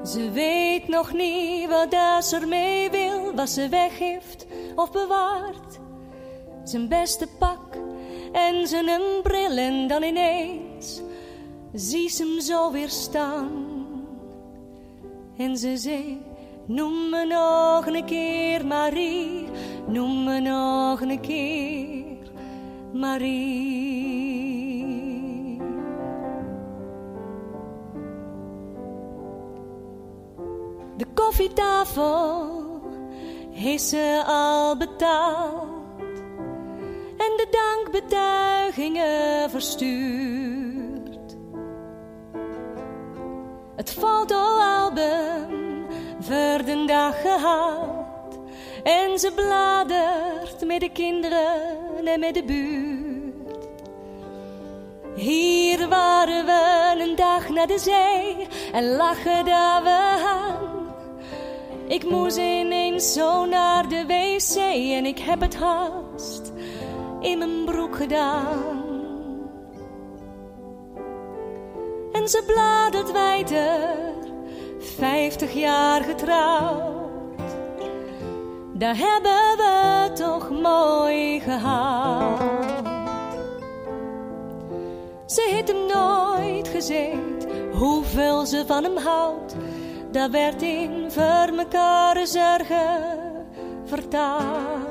Ze weet nog niet wat daar ze ermee wil, wat ze weggeeft of bewaart. Zijn beste pak en zijn bril en dan ineens zie ze hem zo weer staan. En ze zei, noem me nog een keer Marie, noem me nog een keer Marie. De koffietafel heeft ze al betaald en de dankbetuigingen verstuurd. Het fotoalbum voor de dag gehaald en ze bladert met de kinderen en met de buurt. Hier waren we een dag naar de zee en lachen daar we aan. Ik moest ineens zo naar de wc en ik heb het haast in mijn broek gedaan. En ze bladert wijder, vijftig jaar getrouwd. Daar hebben we toch mooi gehaald. Ze heeft hem nooit gezegd hoeveel ze van hem houdt. Dat werd in voor mekaar zorgen vertaald.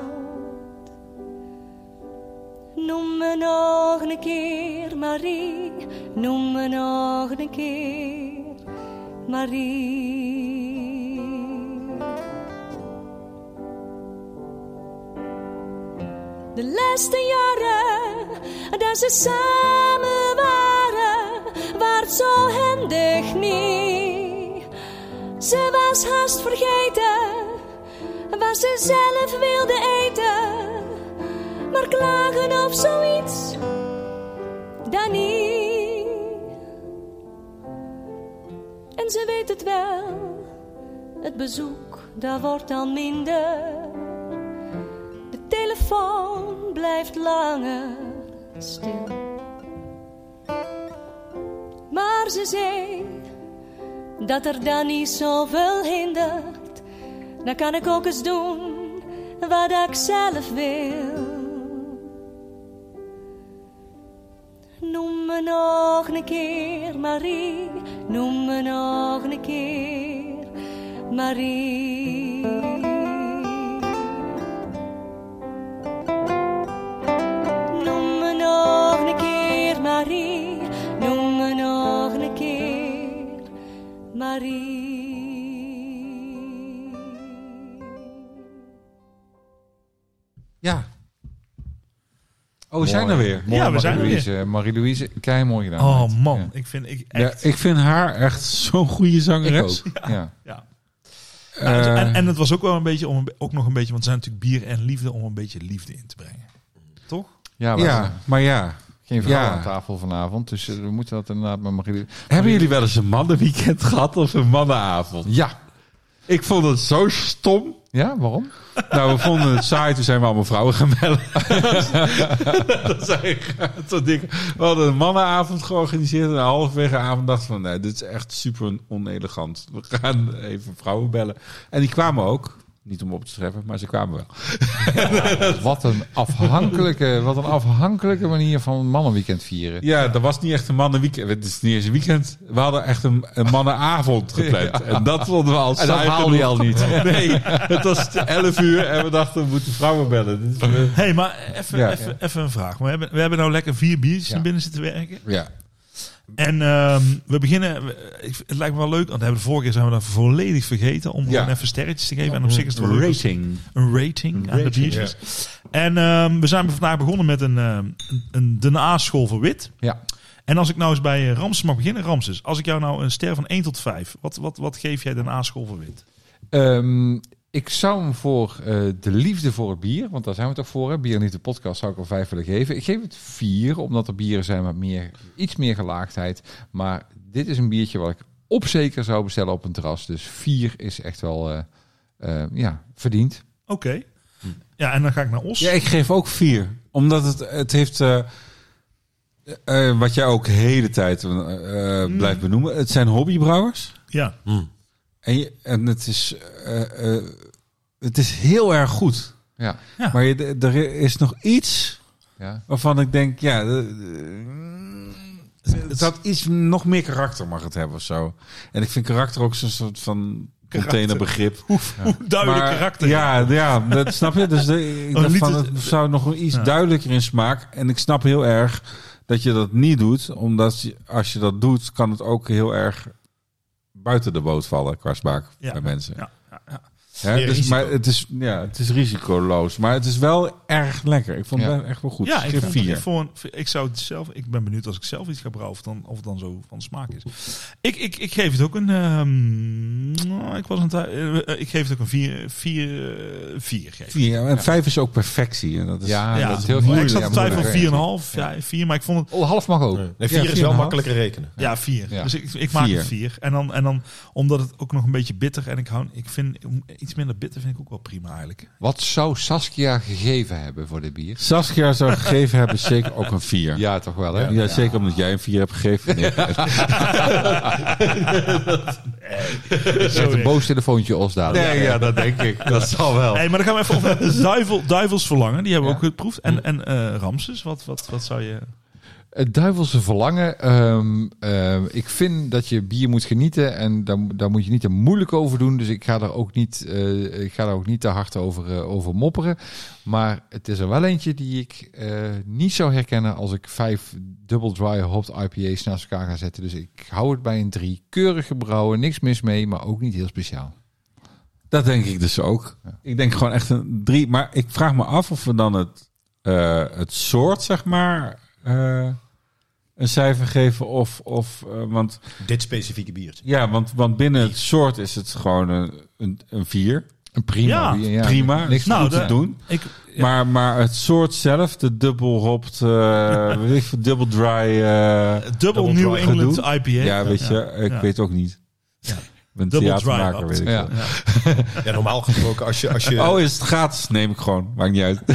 Noem me nog een keer Marie, noem me nog een keer Marie. De laatste jaren dat ze samen waren, werd zo handig niet. Ze was haast vergeten wat ze zelf wilde eten. Maar klagen of zoiets, dan niet. En ze weet het wel, het bezoek, dat wordt al minder. De telefoon blijft langer stil. Maar ze zei dat er dan niet zoveel hindert dan kan ik ook eens doen wat ik zelf wil. Noem me nog een keer Marie, noem me nog een keer Marie. Marie. Ja. Oh, we zijn er weer. Ja, we zijn er Marie-Louise. Marie-Louise, kei mooi gedaan. Oh man, Ja. ik vind ik Ja, echt... ik vind haar echt zo'n goede Ik zangeres. ook. Ja. Ja. Eh, Nou, en, en het was ook wel een beetje, om, een- ook nog een beetje, want het zijn natuurlijk bier en liefde, om een beetje liefde in te brengen. Toch? Ja, we ja, maar ja. Geen vrouw Ja. aan tafel vanavond, dus eh, we moeten dat inderdaad met Marie. Hebben jullie wel eens een mannenweekend gehad of een mannenavond? Ja. Ik vond het zo stom. Ja, waarom? Nou, we vonden het saai, toen zijn we allemaal vrouwen gaan bellen. *laughs* dat ik, we hadden een mannenavond georganiseerd en halverwege avond dachten van, nee, dit is echt super onelegant. We gaan even vrouwen bellen. En die kwamen ook. Niet om op te treffen, maar ze kwamen wel. *laughs* Wat een afhankelijke, wat een afhankelijke manier van mannenweekend vieren. Ja, dat was niet echt een mannenweekend. Het is niet eens een weekend. We hadden echt een, een mannenavond gepland. *laughs* En dat vonden we al En dat haalde je al niet. *laughs* Nee, het was 11 uur en we dachten, we moeten vrouwen bellen. Dit is, Hé, hey, maar even, Ja. even, even een vraag. We hebben, we hebben nou lekker vier biertjes Ja. naar binnen zitten werken. ja. En ehm, we beginnen, het lijkt me wel leuk, want we hebben de vorige keer zijn we dat volledig vergeten om Ja. even sterretjes te geven. En op zich is het wel leuk als- Rating. een rating aan de biertjes. En ehm, we zijn vandaag begonnen met een, ehm, een, een de A-school voor wit. Ja. En als ik nou eens bij eh, Ramses mag beginnen, Ramses. Als ik jou nou een ster van 1 tot 5, wat, wat, wat geef jij de A-school voor wit? Ik zou hem voor eh, de liefde voor het bier, want daar zijn we toch voor. Hè? Bier en Liefde podcast zou ik er vijf willen geven. Ik geef het vier, omdat er bieren zijn met meer, iets meer gelaagdheid. Maar dit is een biertje wat ik op zeker zou bestellen op een terras. Dus vier is echt wel eh, eh, ja, verdiend. Oké. Ja, en dan ga ik naar Os. Ja, ik geef ook vier. Omdat het, het heeft... eh, eh, wat jij ook de hele tijd eh, eh, blijft benoemen. Het zijn hobbybrouwers. Ja. En, je, en het, is, eh, eh, het is heel erg goed. Ja. Ja. Maar je, er is nog iets Ja. waarvan ik denk... Ja, eh, het had iets nog meer karakter mag het hebben of zo. En ik vind karakter ook zo'n soort van containerbegrip. Hoe duidelijk Maar, karakter. Ja, ja, dat snap je. Dus de, ik Oh, dacht van, het- het zou nog iets Ja. duidelijker in smaak. En ik snap heel erg dat je dat niet doet. Omdat je, als je dat doet, kan het ook heel erg buiten de boot vallen qua smaak bij mensen. Ja. Hè, dus, risico. maar het is, ja, het is risicoloos. Maar het is wel erg lekker. Ik vond Ja. het echt wel goed. Ja, ik ik, geef vond, vier. ik, vond, ik zou het zelf. Ik ben benieuwd als ik zelf iets ga brouwen of, dan, of het dan zo van smaak is. Ik, ik, ik geef het ook een. ehm, nou, ik was een. tij- eh, eh, ik geef het ook een 4. 4 4 geef ik. Vier, ja, en vijf is ook perfectie. En dat is, Ja, Ja, dat is heel ik moeilijk. zat te moeilijk. 4,5, ja, 4, maar ik vond het Oh, half mag ook. Nee, vier Ja, is vier en wel makkelijker rekenen. Ja, vier. Ja. Dus ik, ik maak Vier. het vier. En dan, en dan, omdat het ook nog een beetje bitter en ik hou, ik vind iets minder bitter vind ik ook wel prima eigenlijk. Wat zou Saskia gegeven hebben voor dit bier? Saskia zou gegeven hebben zeker ook een vier. Ja, toch wel, hè? Ja, zeker omdat jij een vier hebt gegeven. Nee. *laughs* Zet een boos telefoontje Os dadelijk. Nee, ja, dat denk ik. *laughs* Dat zal wel. Hey, maar dan gaan we even over *laughs* duivel, duivels verlangen. Die hebben we ook geproefd. En, en eh Ramses, wat, wat, wat zou je... Het duivelse verlangen. ehm, ehm, ik vind dat je bier moet genieten en daar, daar moet je niet te moeilijk over doen. Dus ik ga daar ook niet, eh, ik ga daar ook niet te hard over, eh, over mopperen. Maar het is er wel eentje die ik eh, niet zou herkennen als ik vijf double dry hopped IPA's naast elkaar ga zetten. Dus ik hou het bij een drie. Keurig gebrouwen, niks mis mee, maar ook niet heel speciaal. Dat denk ik dus ook. Ik denk gewoon echt een drie. Maar ik vraag me af of we dan het, het soort, zeg maar, een cijfer geven. Of, of eh, want Dit specifieke biertje. ja, want, want binnen het soort is het gewoon een, een, een vier. Een prima Ja, bier. Ja, Prima, Niks Nou, goed de- te doen. Ik, ja. Maar, maar het soort zelf, de dubbel hopped, eh *laughs* weet ik veel, double dry. eh, Double Double New England. IPA. ja, weet je, ik ja. weet ook niet. Ben dry theatermaker, weet ik Ja. *laughs* Ja, normaal gesproken als je... Als je Oh, is het gratis? Neem ik gewoon. Maakt niet uit. *laughs* *laughs*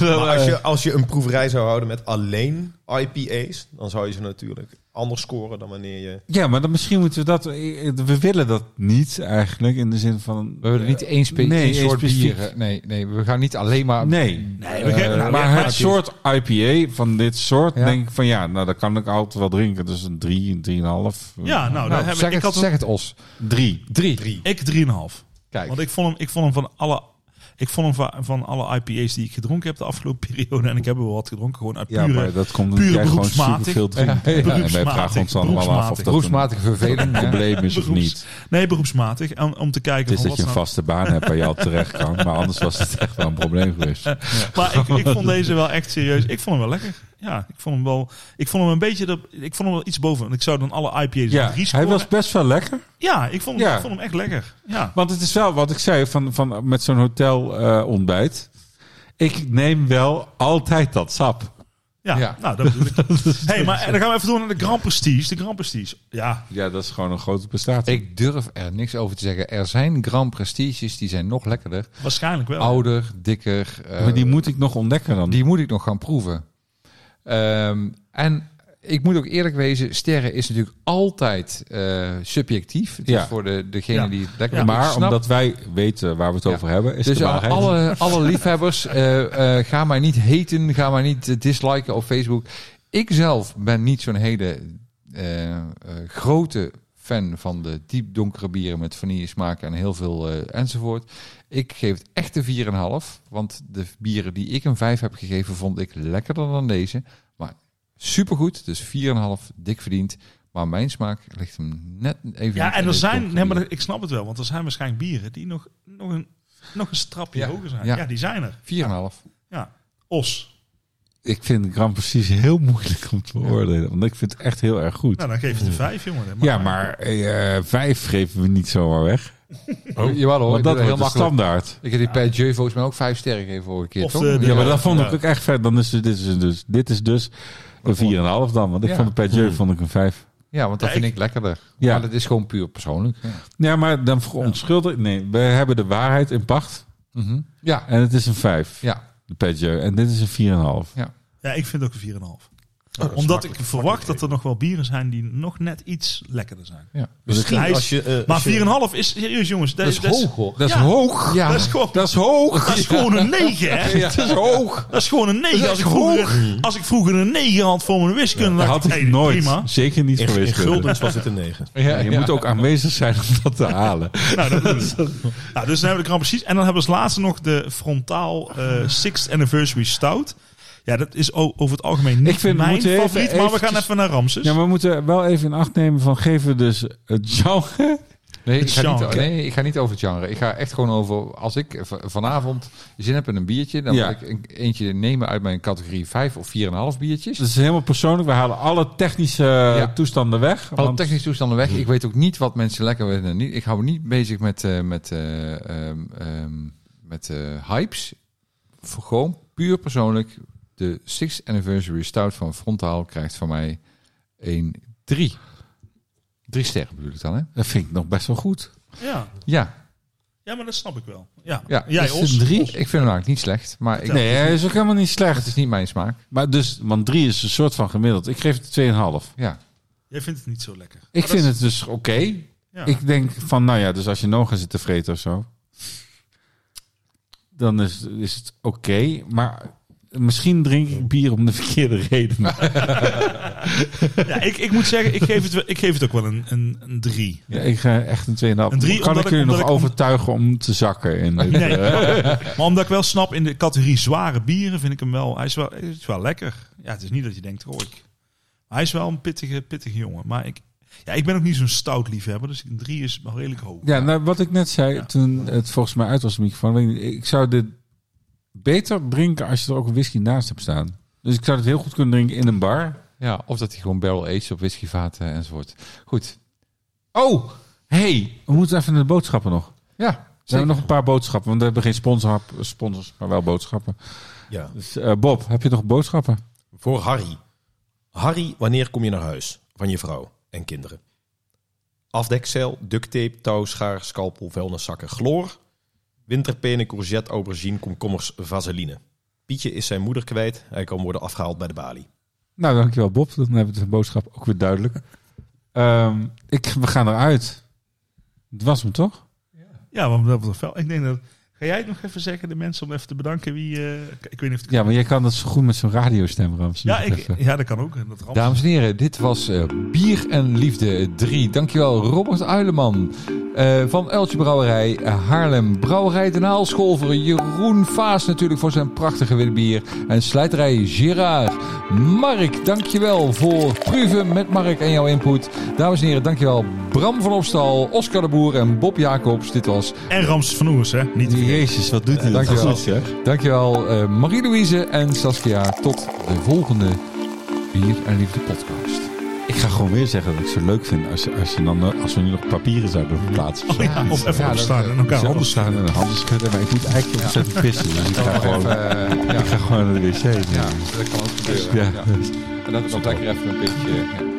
Maar als je, als je een proeverij zou houden met alleen IPA's, dan zou je ze natuurlijk anders scoren dan wanneer je... Ja, maar dan misschien moeten we dat... We willen dat niet eigenlijk, in de zin van... We willen niet één, spe- Nee, soort specifiek. bieren. Nee, nee, we gaan niet alleen maar... Nee. Nee, we geven, nou, maar ja, het soort IPA van dit soort, Ja. denk ik van ja, nou dat kan ik altijd wel drinken. Dus een 3, een 3,5. Ja, nou, Nou, daar heb zeg, ik, ik het, had zeg het, Os. 3. Drie. Ik 3,5. Kijk. Want ik vond hem, ik vond hem van alle. Ik vond hem van, van alle IPA's die ik gedronken heb de afgelopen *laughs* periode. En ik heb er wel wat gedronken. Gewoon uit Ja, pure, maar dat komt pure jij gewoon beroepsmatig. superveel drinkt. Ja, ja. En wij Beroepsmatig, vragen ons allemaal af of beroepsmatig. dat een Beroepsmatige verveling. ja. *laughs* probleem is of Beroeps- niet. Nee, beroepsmatig. Om, om te kijken Het is van dat je een nou- vaste baan hebt waar je al terecht kan. Maar anders was het echt wel een probleem geweest. *laughs* Maar ik, ik vond deze wel echt serieus. Ik vond hem wel lekker. Ja, ik vond hem wel. Ik vond hem een beetje. De, ik vond hem wel iets boven. Want ik zou dan alle IPA's Ja, hij was best wel lekker. Ja, ik vond, Ja. ik vond hem echt lekker. Ja. Want het is wel wat ik zei van, van met zo'n hotel eh, ontbijt. Ik neem wel altijd dat sap. Ja, Ja. nou dat bedoel ik. *laughs* hey, maar dan gaan we even door naar de Grand Prestige. De Grand Prestige. Ja, Ja, dat is gewoon een grote prestatie. Ik durf er niks over te zeggen. Er zijn Grand Prestiges die zijn nog lekkerder. waarschijnlijk wel. Ouder, dikker. eh, maar die moet ik nog ontdekken dan. die moet ik nog gaan proeven. Ehm, en ik moet ook eerlijk wezen, sterren is natuurlijk altijd eh, subjectief. Het Ja. is voor de, degene Ja. die het lekker Ja, maar omdat wij weten waar we het Ja. over hebben, is dus de waarheid. alle, alle liefhebbers, eh, eh, ga mij niet haten, ga mij niet disliken op Facebook. Ik zelf ben niet zo'n hele eh, eh, grote fan van de diep donkere bieren met vanille smaak en heel veel eh, enzovoort. Ik geef het echt een 4,5, want de bieren die ik een 5 heb gegeven vond ik lekkerder dan deze. Maar supergoed, dus 4,5, dik verdiend. Maar mijn smaak ligt hem net even Ja, en er de zijn, nee, maar ik snap het wel, want er zijn waarschijnlijk bieren die nog, nog, een, nog een strapje Ja. hoger zijn. Ja. Ja. die zijn er. 4,5. Ja. Os. Ik vind Grand precies heel moeilijk om te beoordelen. Want ik vind het echt heel erg goed. Nou, dan geef je de vijf, jongen. ja, maar eh, vijf geven we niet zomaar weg. *laughs* Oh, jawel hoor, Want dat heel makkelijk. standaard. Ik heb die per Jeu volgens mij ook vijf sterren gegeven vorige keer, Of toch? de- de- Ja, maar dat vond ik Ja. ook echt vet. Dan is het, dit, is dus, dit is dus een 4,5 dan. Want ik Ja. vond de Peugeot vond ik een 5. Ja, want dat vind ik- ik lekkerder. Ja. Maar dat is gewoon puur persoonlijk. Ja. Ja, maar dan verontschuldig... Nee, we hebben de waarheid in pacht. Mhm. ja. En het is een 5. Ja. De Peugeot. En dit is een 4,5. Ja, ik vind ook een 4,5. Omdat ik verwacht dat er nog wel bieren zijn die nog net iets lekkerder zijn. ja. Misschien als je... eh, Maar als je- 4,5 is serieus, jongens. Dat is hoog hoor. Dat is Ja. hoog. Ja. Dat is gewoon, Dat is hoog. dat is gewoon een 9, hè? *laughs* Dat is hoog. Dat is gewoon een 9. Dat Als is ik, vroeger, als ik vroeger een 9 had voor mijn wiskunde, Dat dacht had ik, hey, nooit. prima. Zeker niet In, in geweest. guldens was het een 9. Ja, je ja. moet ook aanwezig zijn om dat te halen. *laughs* Nou, dat nou, dus dan hebben we de Grand precies. En dan hebben we als laatste nog de frontaal eh Sixth Anniversary Stout. Ja, dat is over het algemeen niet Ik vind, mijn even favoriet, maar we gaan even naar Ramses. Ja, maar we moeten wel even in acht nemen van geven we dus het genre. Nee, ik ga niet, nee, ik ga niet over het genre. Ik ga echt gewoon over... Als ik vanavond zin heb in een biertje... dan Ja. wil ik een, eentje nemen uit mijn categorie 5 of 4,5 biertjes. Dat is helemaal persoonlijk. We halen alle technische Ja. toestanden weg. Alle want- technische toestanden weg. Ik weet ook niet wat mensen lekker vinden. en niet. Ik hou me niet bezig met, eh, met, eh, ehm, ehm, met eh, hypes. Voor gewoon puur persoonlijk. De 6th Anniversary Stout van Frontaal krijgt van mij een 3. Drie sterren bedoel ik dan, hè? Dat vind ik nog best wel goed. Ja. Ja, ja, maar dat snap ik wel. Ja, Ja, Jij, is het drie? Ik vind hem eigenlijk niet slecht. Maar ik, Nee, hij is ook helemaal niet het slecht. is niet mijn smaak. Maar dus, want drie is een soort van gemiddeld. Ik geef het 2,5. Ja, Jij vindt het niet zo lekker. Ik Maar vind het dus oké. ja. Ik denk van, nou ja, dus als je nog gaat zitten vreten of zo, dan is, is het oké. maar misschien drink ik bier om de verkeerde reden. *laughs* ja, ik, ik moet zeggen, ik geef het, wel- ik geef het ook wel een, een, een 3. Ja, ik ga echt een 2,5. Een drie, kan ik jullie nog ik- overtuigen om te zakken? In dit, Nee, eh, *laughs* maar omdat ik wel snap, in de categorie zware bieren vind ik hem wel, hij is wel, hij is wel lekker. Ja, het is niet dat je denkt, oh, ik, maar hij is wel een pittige, pittige jongen. Maar ik, ja, ik ben ook niet zo'n stout liefhebber, dus een 3 is wel redelijk hoog. Ja, nou, wat ik net zei Ja. toen het volgens mij uit was, de microfoon. Ik zou dit beter drinken als je er ook een whisky naast hebt staan. Dus ik zou het heel goed kunnen drinken in een bar. ja of dat hij gewoon barrel aged op whiskyvaten enzovoort. Goed. Oh, hey, we moeten even naar de boodschappen nog. Ja, We hebben nog een paar boodschappen, want we hebben geen sponsor, sponsors, maar wel boodschappen. Ja. Dus eh, Bob, heb je nog boodschappen? Voor Harry. Harry, wanneer kom je naar huis? Van je vrouw en kinderen. Afdekzeil, duct tape, touwschaar, scalpel, vuilniszakken, chloor. Winterpenen, courgette, aubergine, komkommers, vaseline. Pietje is zijn moeder kwijt. Hij kan worden afgehaald bij de balie. Nou, dankjewel Bob. Dan hebben we de boodschap ook weer duidelijk. *laughs* Ehm, ik, we gaan eruit. Het was hem toch? Ja, want dat was wel. Ik denk dat. Ga jij het nog even zeggen, de mensen, om even te bedanken wie. eh, ik weet niet of het. Ja, maar jij kan dat zo goed met zo'n radiostem, Rams. ja, ik, ja, dat kan ook. Dat Dames en heren, dit was eh, Bier en Liefde 3. Dankjewel Robert Uileman eh, van Eltje Brouwerij eh, Haarlem. Brouwerij Den Haalscholver. Jeroen Vaas natuurlijk voor zijn prachtige witte bier. En slijterij Girard. Mark, dankjewel voor Pruven met Mark en jouw input. Dames en heren, dankjewel Bram van Opstal, Oscar de Boer en Bob Jacobs. Dit was... En Rams van Oers, hè? Niet. Jezus, wat doet hij dat Dankjewel. goed, zeg. Dankjewel eh, Marie-Louise en Saskia. Tot de volgende Bier en Liefde podcast. Ik ga gewoon weer zeggen dat ik het zo leuk vind als, je- als, je dan, eh, als we nu nog papieren zouden verplaatsen. Oh ja, of even opstaan en elkaar handen opstaan en handen schudden. Maar ik moet eigenlijk ontzettend pissen. Dus ik ga gewoon, eh, ja, ik ga gewoon naar de wc. ja, dat kan ook gebeuren. En dat is ook lekker even een beetje...